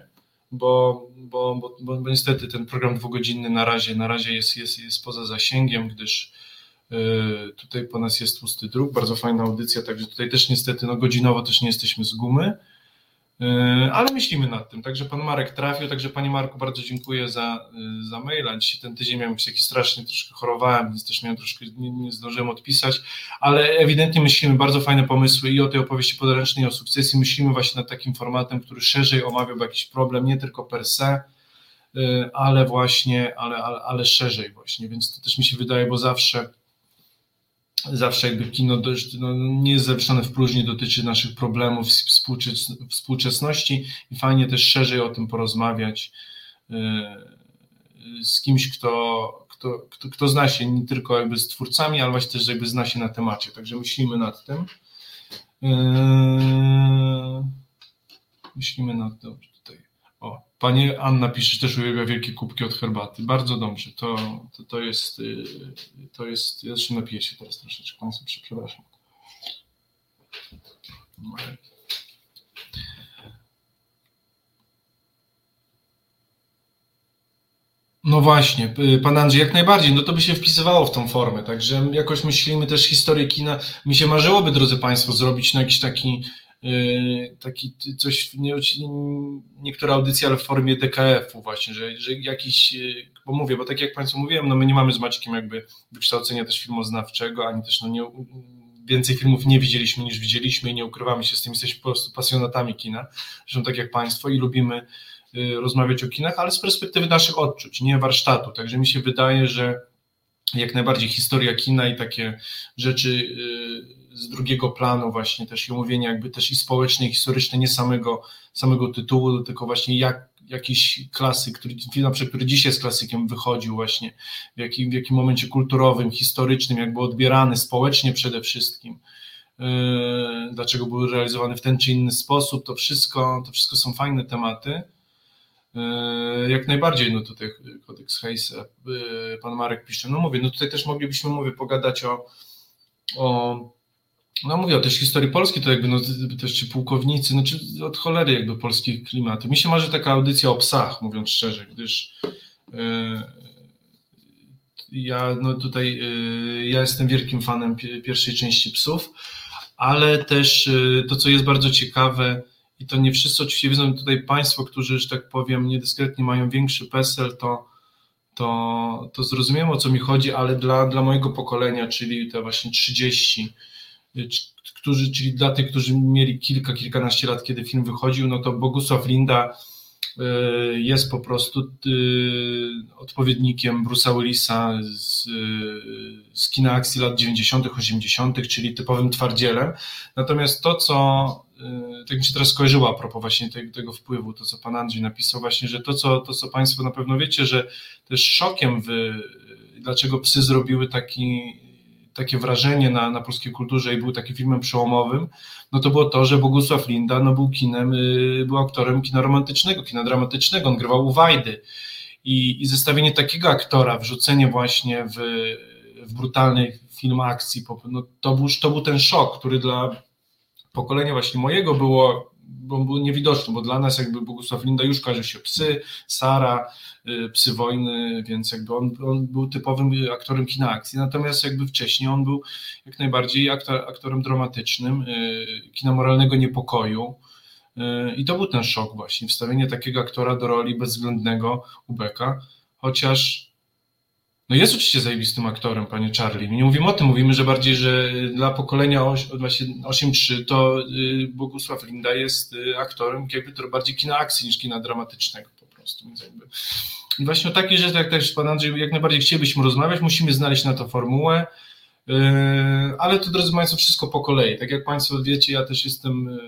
bo, bo, bo, bo niestety ten program dwugodzinny na razie, na razie jest, jest, jest poza zasięgiem, gdyż tutaj po nas jest tłusty druk, bardzo fajna audycja, także tutaj też niestety no godzinowo też nie jesteśmy z gumy, E, ale myślimy nad tym. Także pan Marek trafił, także panie Marku bardzo dziękuję za, e, za maila. Dzisiaj ten tydzień miałem jakiś taki straszny, troszkę chorowałem, więc też miałem troszkę, nie, nie zdążyłem odpisać, ale ewidentnie myślimy bardzo fajne pomysły i o tej opowieści podręcznej, o sukcesji. Myślimy właśnie nad takim formatem, który szerzej omawiałby jakiś problem, nie tylko per se, e, ale właśnie, ale, ale, ale szerzej właśnie, więc to też mi się wydaje, bo zawsze zawsze jakby kino dość, no, nie jest zawieszone w próżni, dotyczy naszych problemów współczesności i fajnie też szerzej o tym porozmawiać y, z kimś, kto, kto, kto, kto zna się nie tylko jakby z twórcami, ale właśnie też jakby zna się na temacie, także myślimy nad tym. Y, myślimy nad tym. O, pani Anna pisze, też uwielbia wielkie kubki od herbaty. Bardzo dobrze. To, to, to jest, y, to jest, ja zresztą napiję się teraz troszeczkę, Państwu przepraszam. No właśnie, pan Andrzej, jak najbardziej, no to by się wpisywało w tą formę, także jakoś myślimy też historię kina, mi się marzyłoby, drodzy Państwo, zrobić na jakiś taki Y, taki coś, nie, niektóre audycje, ale w formie DKF-u właśnie, że, że jakiś, y, bo mówię, bo tak jak Państwu mówiłem, no my nie mamy z Maćkiem jakby wykształcenia też filmoznawczego, ani też no nie, więcej filmów nie widzieliśmy niż widzieliśmy i nie ukrywamy się z tym, jesteśmy po prostu pasjonatami kina, zresztą tak jak Państwo i lubimy y, rozmawiać o kinach, ale z perspektywy naszych odczuć, nie warsztatu, także mi się wydaje, że jak najbardziej historia kina i takie rzeczy z drugiego planu właśnie też i omówienie jakby też i społeczne i historyczne, nie samego, samego tytułu, tylko właśnie jak jakiś klasyk, który, na przykład, który dzisiaj jest klasykiem, wychodził właśnie, w jakim, w jakim momencie kulturowym, historycznym, jakby odbierany społecznie przede wszystkim, yy, dlaczego był realizowany w ten czy inny sposób, to wszystko, to wszystko są fajne tematy. Yy, jak najbardziej, no tutaj kodeks Hayes, yy, pan Marek pisze, no mówię, no tutaj też moglibyśmy, mówię, pogadać o, o no mówię o też historii Polski, to jakby no, też ci pułkownicy, no czy od cholery jakby polskich klimatów. Mi się marzy taka audycja o psach, mówiąc szczerze, gdyż yy, ja no tutaj yy, ja jestem wielkim fanem pierwszej części psów, ale też yy, to, co jest bardzo ciekawe, i to nie wszyscy oczywiście wiedzą, tutaj Państwo, którzy, że tak powiem, niedyskretnie mają większy PESEL, to, to, to zrozumiem o co mi chodzi, ale dla, dla mojego pokolenia, czyli te właśnie 30 którzy, czyli dla tych, którzy mieli kilka, kilkanaście lat, kiedy film wychodził, no to Bogusław Linda y, jest po prostu y, odpowiednikiem Bruce'a Willisa z, z kina akcji lat 90., 80., czyli typowym twardzielem. Natomiast to, co y, tak mi się teraz skojarzyło a propos właśnie tego, tego, wpływu, to co pan Andrzej napisał właśnie, że to co, to, co państwo na pewno wiecie, że też szokiem dlaczego psy zrobiły taki takie wrażenie na, na polskiej kulturze i był takim filmem przełomowym, no to było to, że Bogusław Linda no był kinem, y, był aktorem kina romantycznego, kina dramatycznego, on grywał u Wajdy. I, i zestawienie takiego aktora, wrzucenie właśnie w, w brutalny film akcji, no to, był, to był ten szok, który dla pokolenia właśnie mojego było bo był niewidoczny, bo dla nas jakby Bogusław Linda już kojarzy się psy, Sara, y, psy wojny, więc jakby on, on był typowym aktorem kina akcji, natomiast jakby wcześniej on był jak najbardziej aktor, aktorem dramatycznym, y, kina moralnego niepokoju, y, i to był ten szok właśnie, wstawienie takiego aktora do roli bezwzględnego Ubeka, chociaż no jest oczywiście zajebistym aktorem, panie Charlie. Nie mówimy o tym, mówimy, że bardziej, że dla pokolenia 8-3 to y, Bogusław Linda jest y, aktorem jakby to bardziej kina akcji niż kina dramatycznego po prostu. Więc jakby... I właśnie o takiej rzeczy, jak też pan Andrzej, jak najbardziej chcielibyśmy rozmawiać, musimy znaleźć na to formułę, y, ale to drodzy Państwo, wszystko po kolei. Tak jak Państwo wiecie, ja też jestem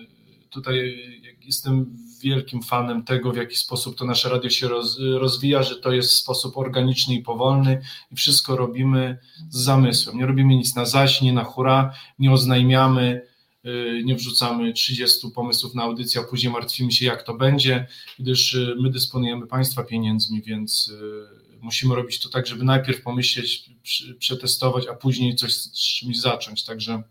tutaj, jestem wielkim fanem tego, w jaki sposób to nasze radio się roz, rozwija, że to jest sposób organiczny i powolny i wszystko robimy z zamysłem. Nie robimy nic na zaś, nie na hura, nie oznajmiamy, y, nie wrzucamy 30 pomysłów na audycję, a później martwimy się, jak to będzie, gdyż y, my dysponujemy Państwa pieniędzmi, więc y, musimy robić to tak, żeby najpierw pomyśleć, przetestować, a później coś z czymś zacząć. Także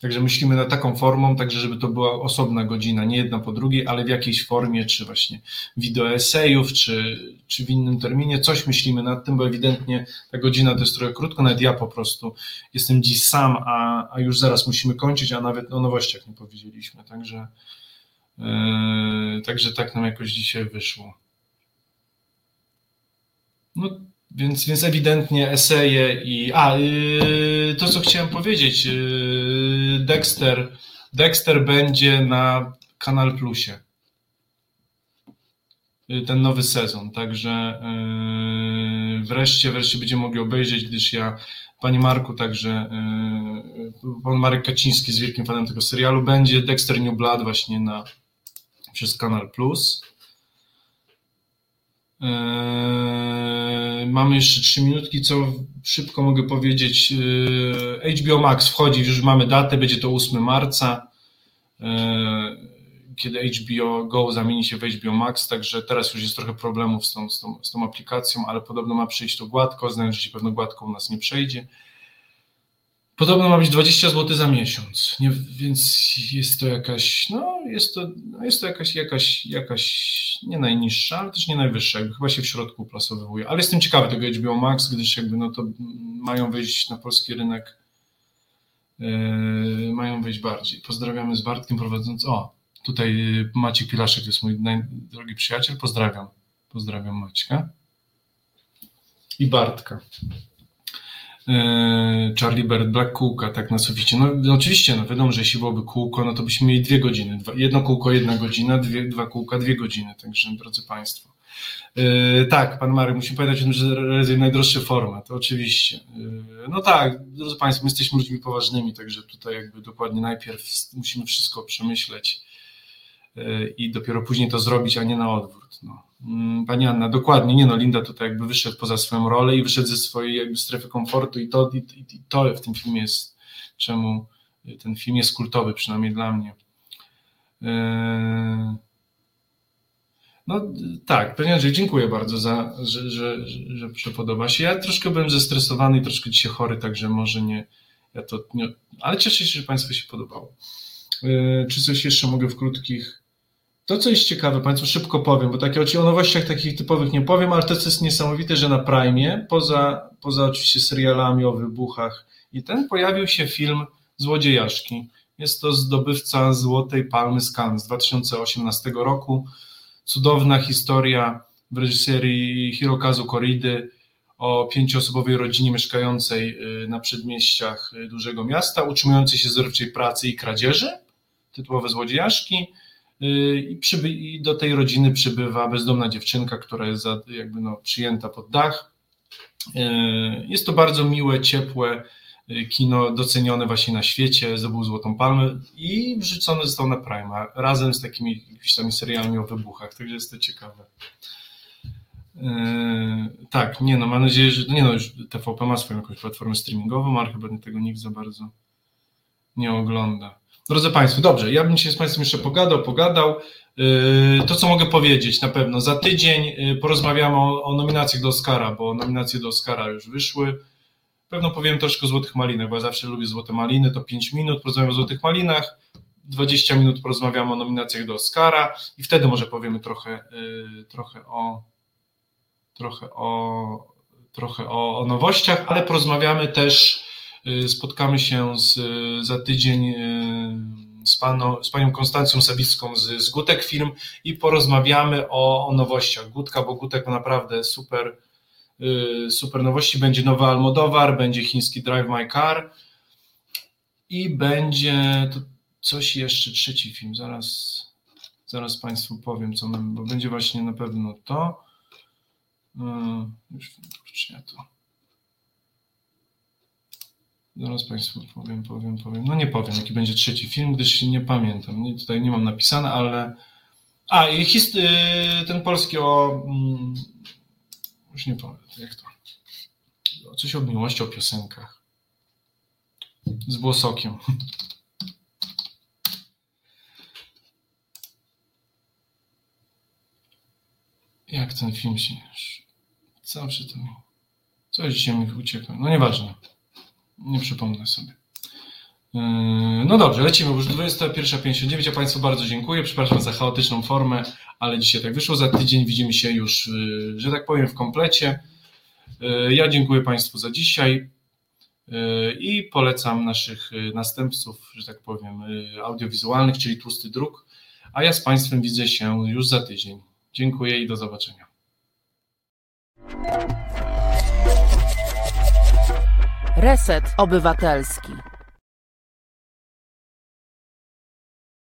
także myślimy nad taką formą, także żeby to była osobna godzina, nie jedna po drugiej, ale w jakiejś formie, czy właśnie wideoesejów, czy, czy w innym terminie, coś myślimy nad tym, bo ewidentnie ta godzina to jest trochę krótko, nawet ja po prostu jestem dziś sam, a, a już zaraz musimy kończyć, a nawet o nowościach nie powiedzieliśmy, także, yy, także tak nam jakoś dzisiaj wyszło. No więc, więc ewidentnie eseje i. A, yy, to co chciałem powiedzieć. Yy, Dexter. Dexter będzie na Kanal Plusie. Yy, ten nowy sezon. Także yy, wreszcie, wreszcie będziemy mogli obejrzeć, gdyż ja, Panie Marku, także yy, Pan Marek Kaciński jest wielkim fanem tego serialu. Będzie Dexter New Blood właśnie na przez Kanal Plus. Eee, mamy jeszcze trzy minutki, co szybko mogę powiedzieć. Eee, HBO Max wchodzi, już mamy datę, będzie to 8 marca, eee, kiedy HBO Go zamieni się w HBO Max, także teraz już jest trochę problemów z tą, z tą, z tą aplikacją, ale podobno ma przejść to gładko, znając, że się pewno gładko u nas nie przejdzie. Podobno ma być 20 zł za miesiąc, nie, więc jest to jakaś, no jest to, no jest to jakaś, jakaś, jakaś nie najniższa, ale też nie najwyższa, jakby chyba się w środku plasowuje. Ale jestem ciekawy tego HBO Max, gdyż jakby no to mają wyjść na polski rynek, yy, mają wyjść bardziej. Pozdrawiamy z Bartkiem prowadząc, o tutaj Maciek Pilaszek jest mój drogi przyjaciel, pozdrawiam, pozdrawiam Maćka i Bartka. E, Charlie Bird, Black Kółka, tak na suficie. No, no, oczywiście, no wiadomo, że jeśli byłoby kółko, no to byśmy mieli dwie godziny. Dwa, jedno kółko, jedna godzina, dwie, dwa kółka, dwie godziny. Także, drodzy Państwo. Yy, tak, Pan Marek, musimy pamiętać o tym, że jest najdroższy format, oczywiście. Yy, no tak, drodzy Państwo, my jesteśmy ludźmi poważnymi, także tutaj jakby dokładnie najpierw musimy wszystko przemyśleć yy, i dopiero później to zrobić, a nie na odwrót. No. Mm, pani Anna, dokładnie, nie no, Linda tutaj jakby wyszedł poza swoją rolę i wyszedł ze swojej jakby strefy komfortu i to, i, i to w tym filmie jest, czemu ten film jest kultowy, przynajmniej dla mnie. Yy, no tak, panie Andrzej, dziękuję bardzo za, że, że, że, że podoba się. Ja troszkę byłem zestresowany i troszkę dzisiaj chory, także może nie, ja to nie, ale cieszę się, że Państwu się podobało. Yy, czy coś jeszcze mogę w krótkich to, co jest ciekawe, Państwu szybko powiem, bo takie o nowościach takich typowych nie powiem, ale to, co jest niesamowite, że na Prime, poza, poza oczywiście serialami o wybuchach i ten, pojawił się film Złodziejaszki. Jest to zdobywca Złotej Palmy z Cannes z 2018 roku. Cudowna historia w reżyserii Hirokazu Koridy o pięcioosobowej rodzinie mieszkającej y, na przedmieściach y, dużego miasta, utrzymującej się z pracy i kradzieży, tytułowe Złodziejaszki I, przyby, I, do tej rodziny przybywa bezdomna dziewczynka, która jest za, jakby no, przyjęta pod dach. Y, jest to bardzo miłe, ciepłe y, kino, docenione właśnie na świecie, zdobył Złotą Palmę i wrzucony został na Prima, razem z takimi jakimiś serialami o wybuchach, także jest to ciekawe. tak, nie no, mam nadzieję, że nie no, już TVP ma swoją jakąś platformę streamingową, ale chyba tego nikt za bardzo nie ogląda. Drodzy Państwo, dobrze, ja bym się z Państwem jeszcze pogadał, pogadał. Yy, to, co mogę powiedzieć na pewno, za tydzień yy, porozmawiamy o, o nominacjach do Oscara, bo nominacje do Oscara już wyszły. Pewno powiem troszkę o Złotych Malinach, bo ja zawsze lubię Złote Maliny, to 5 minut, porozmawiamy o Złotych Malinach, 20 minut porozmawiamy o nominacjach do Oscara i wtedy może powiemy trochę, yy, trochę o trochę o trochę o, o nowościach, ale porozmawiamy też spotkamy się z, za tydzień y, z, z panią Konstancją Sawicką z, z Gutek Film i porozmawiamy o, o nowościach Gutka, bo Gutek ma naprawdę super, y, super nowości. Będzie nowy Almodowar, będzie chiński Drive My Car i będzie coś jeszcze, trzeci film, zaraz, zaraz Państwu powiem, co mamy, bo będzie właśnie na pewno to. Już, kurczę, ja to Zaraz Państwu powiem, powiem, powiem. No nie powiem, jaki będzie trzeci film, gdyż nie pamiętam. Nie, tutaj nie mam napisane, ale. A, i hist... Y, ten polski o. Mm, już nie powiem, jak to. Coś o miłości, o piosenkach. Z Włosokiem. *laughs* Jak ten film się. Zawsze to. Coś dzisiaj mi ucieka. No nieważne. Nie przypomnę sobie. Yy, no dobrze, lecimy już 21.59. Ja Państwu bardzo dziękuję. Przepraszam za chaotyczną formę, ale dzisiaj tak wyszło. Za tydzień widzimy się już, yy, że tak powiem, w komplecie. Yy, ja dziękuję Państwu za dzisiaj i polecam naszych następców, że tak powiem, audiowizualnych, czyli Tłusty Druk. A ja z Państwem widzę się już za tydzień. Dziękuję i do zobaczenia. Reset Obywatelski.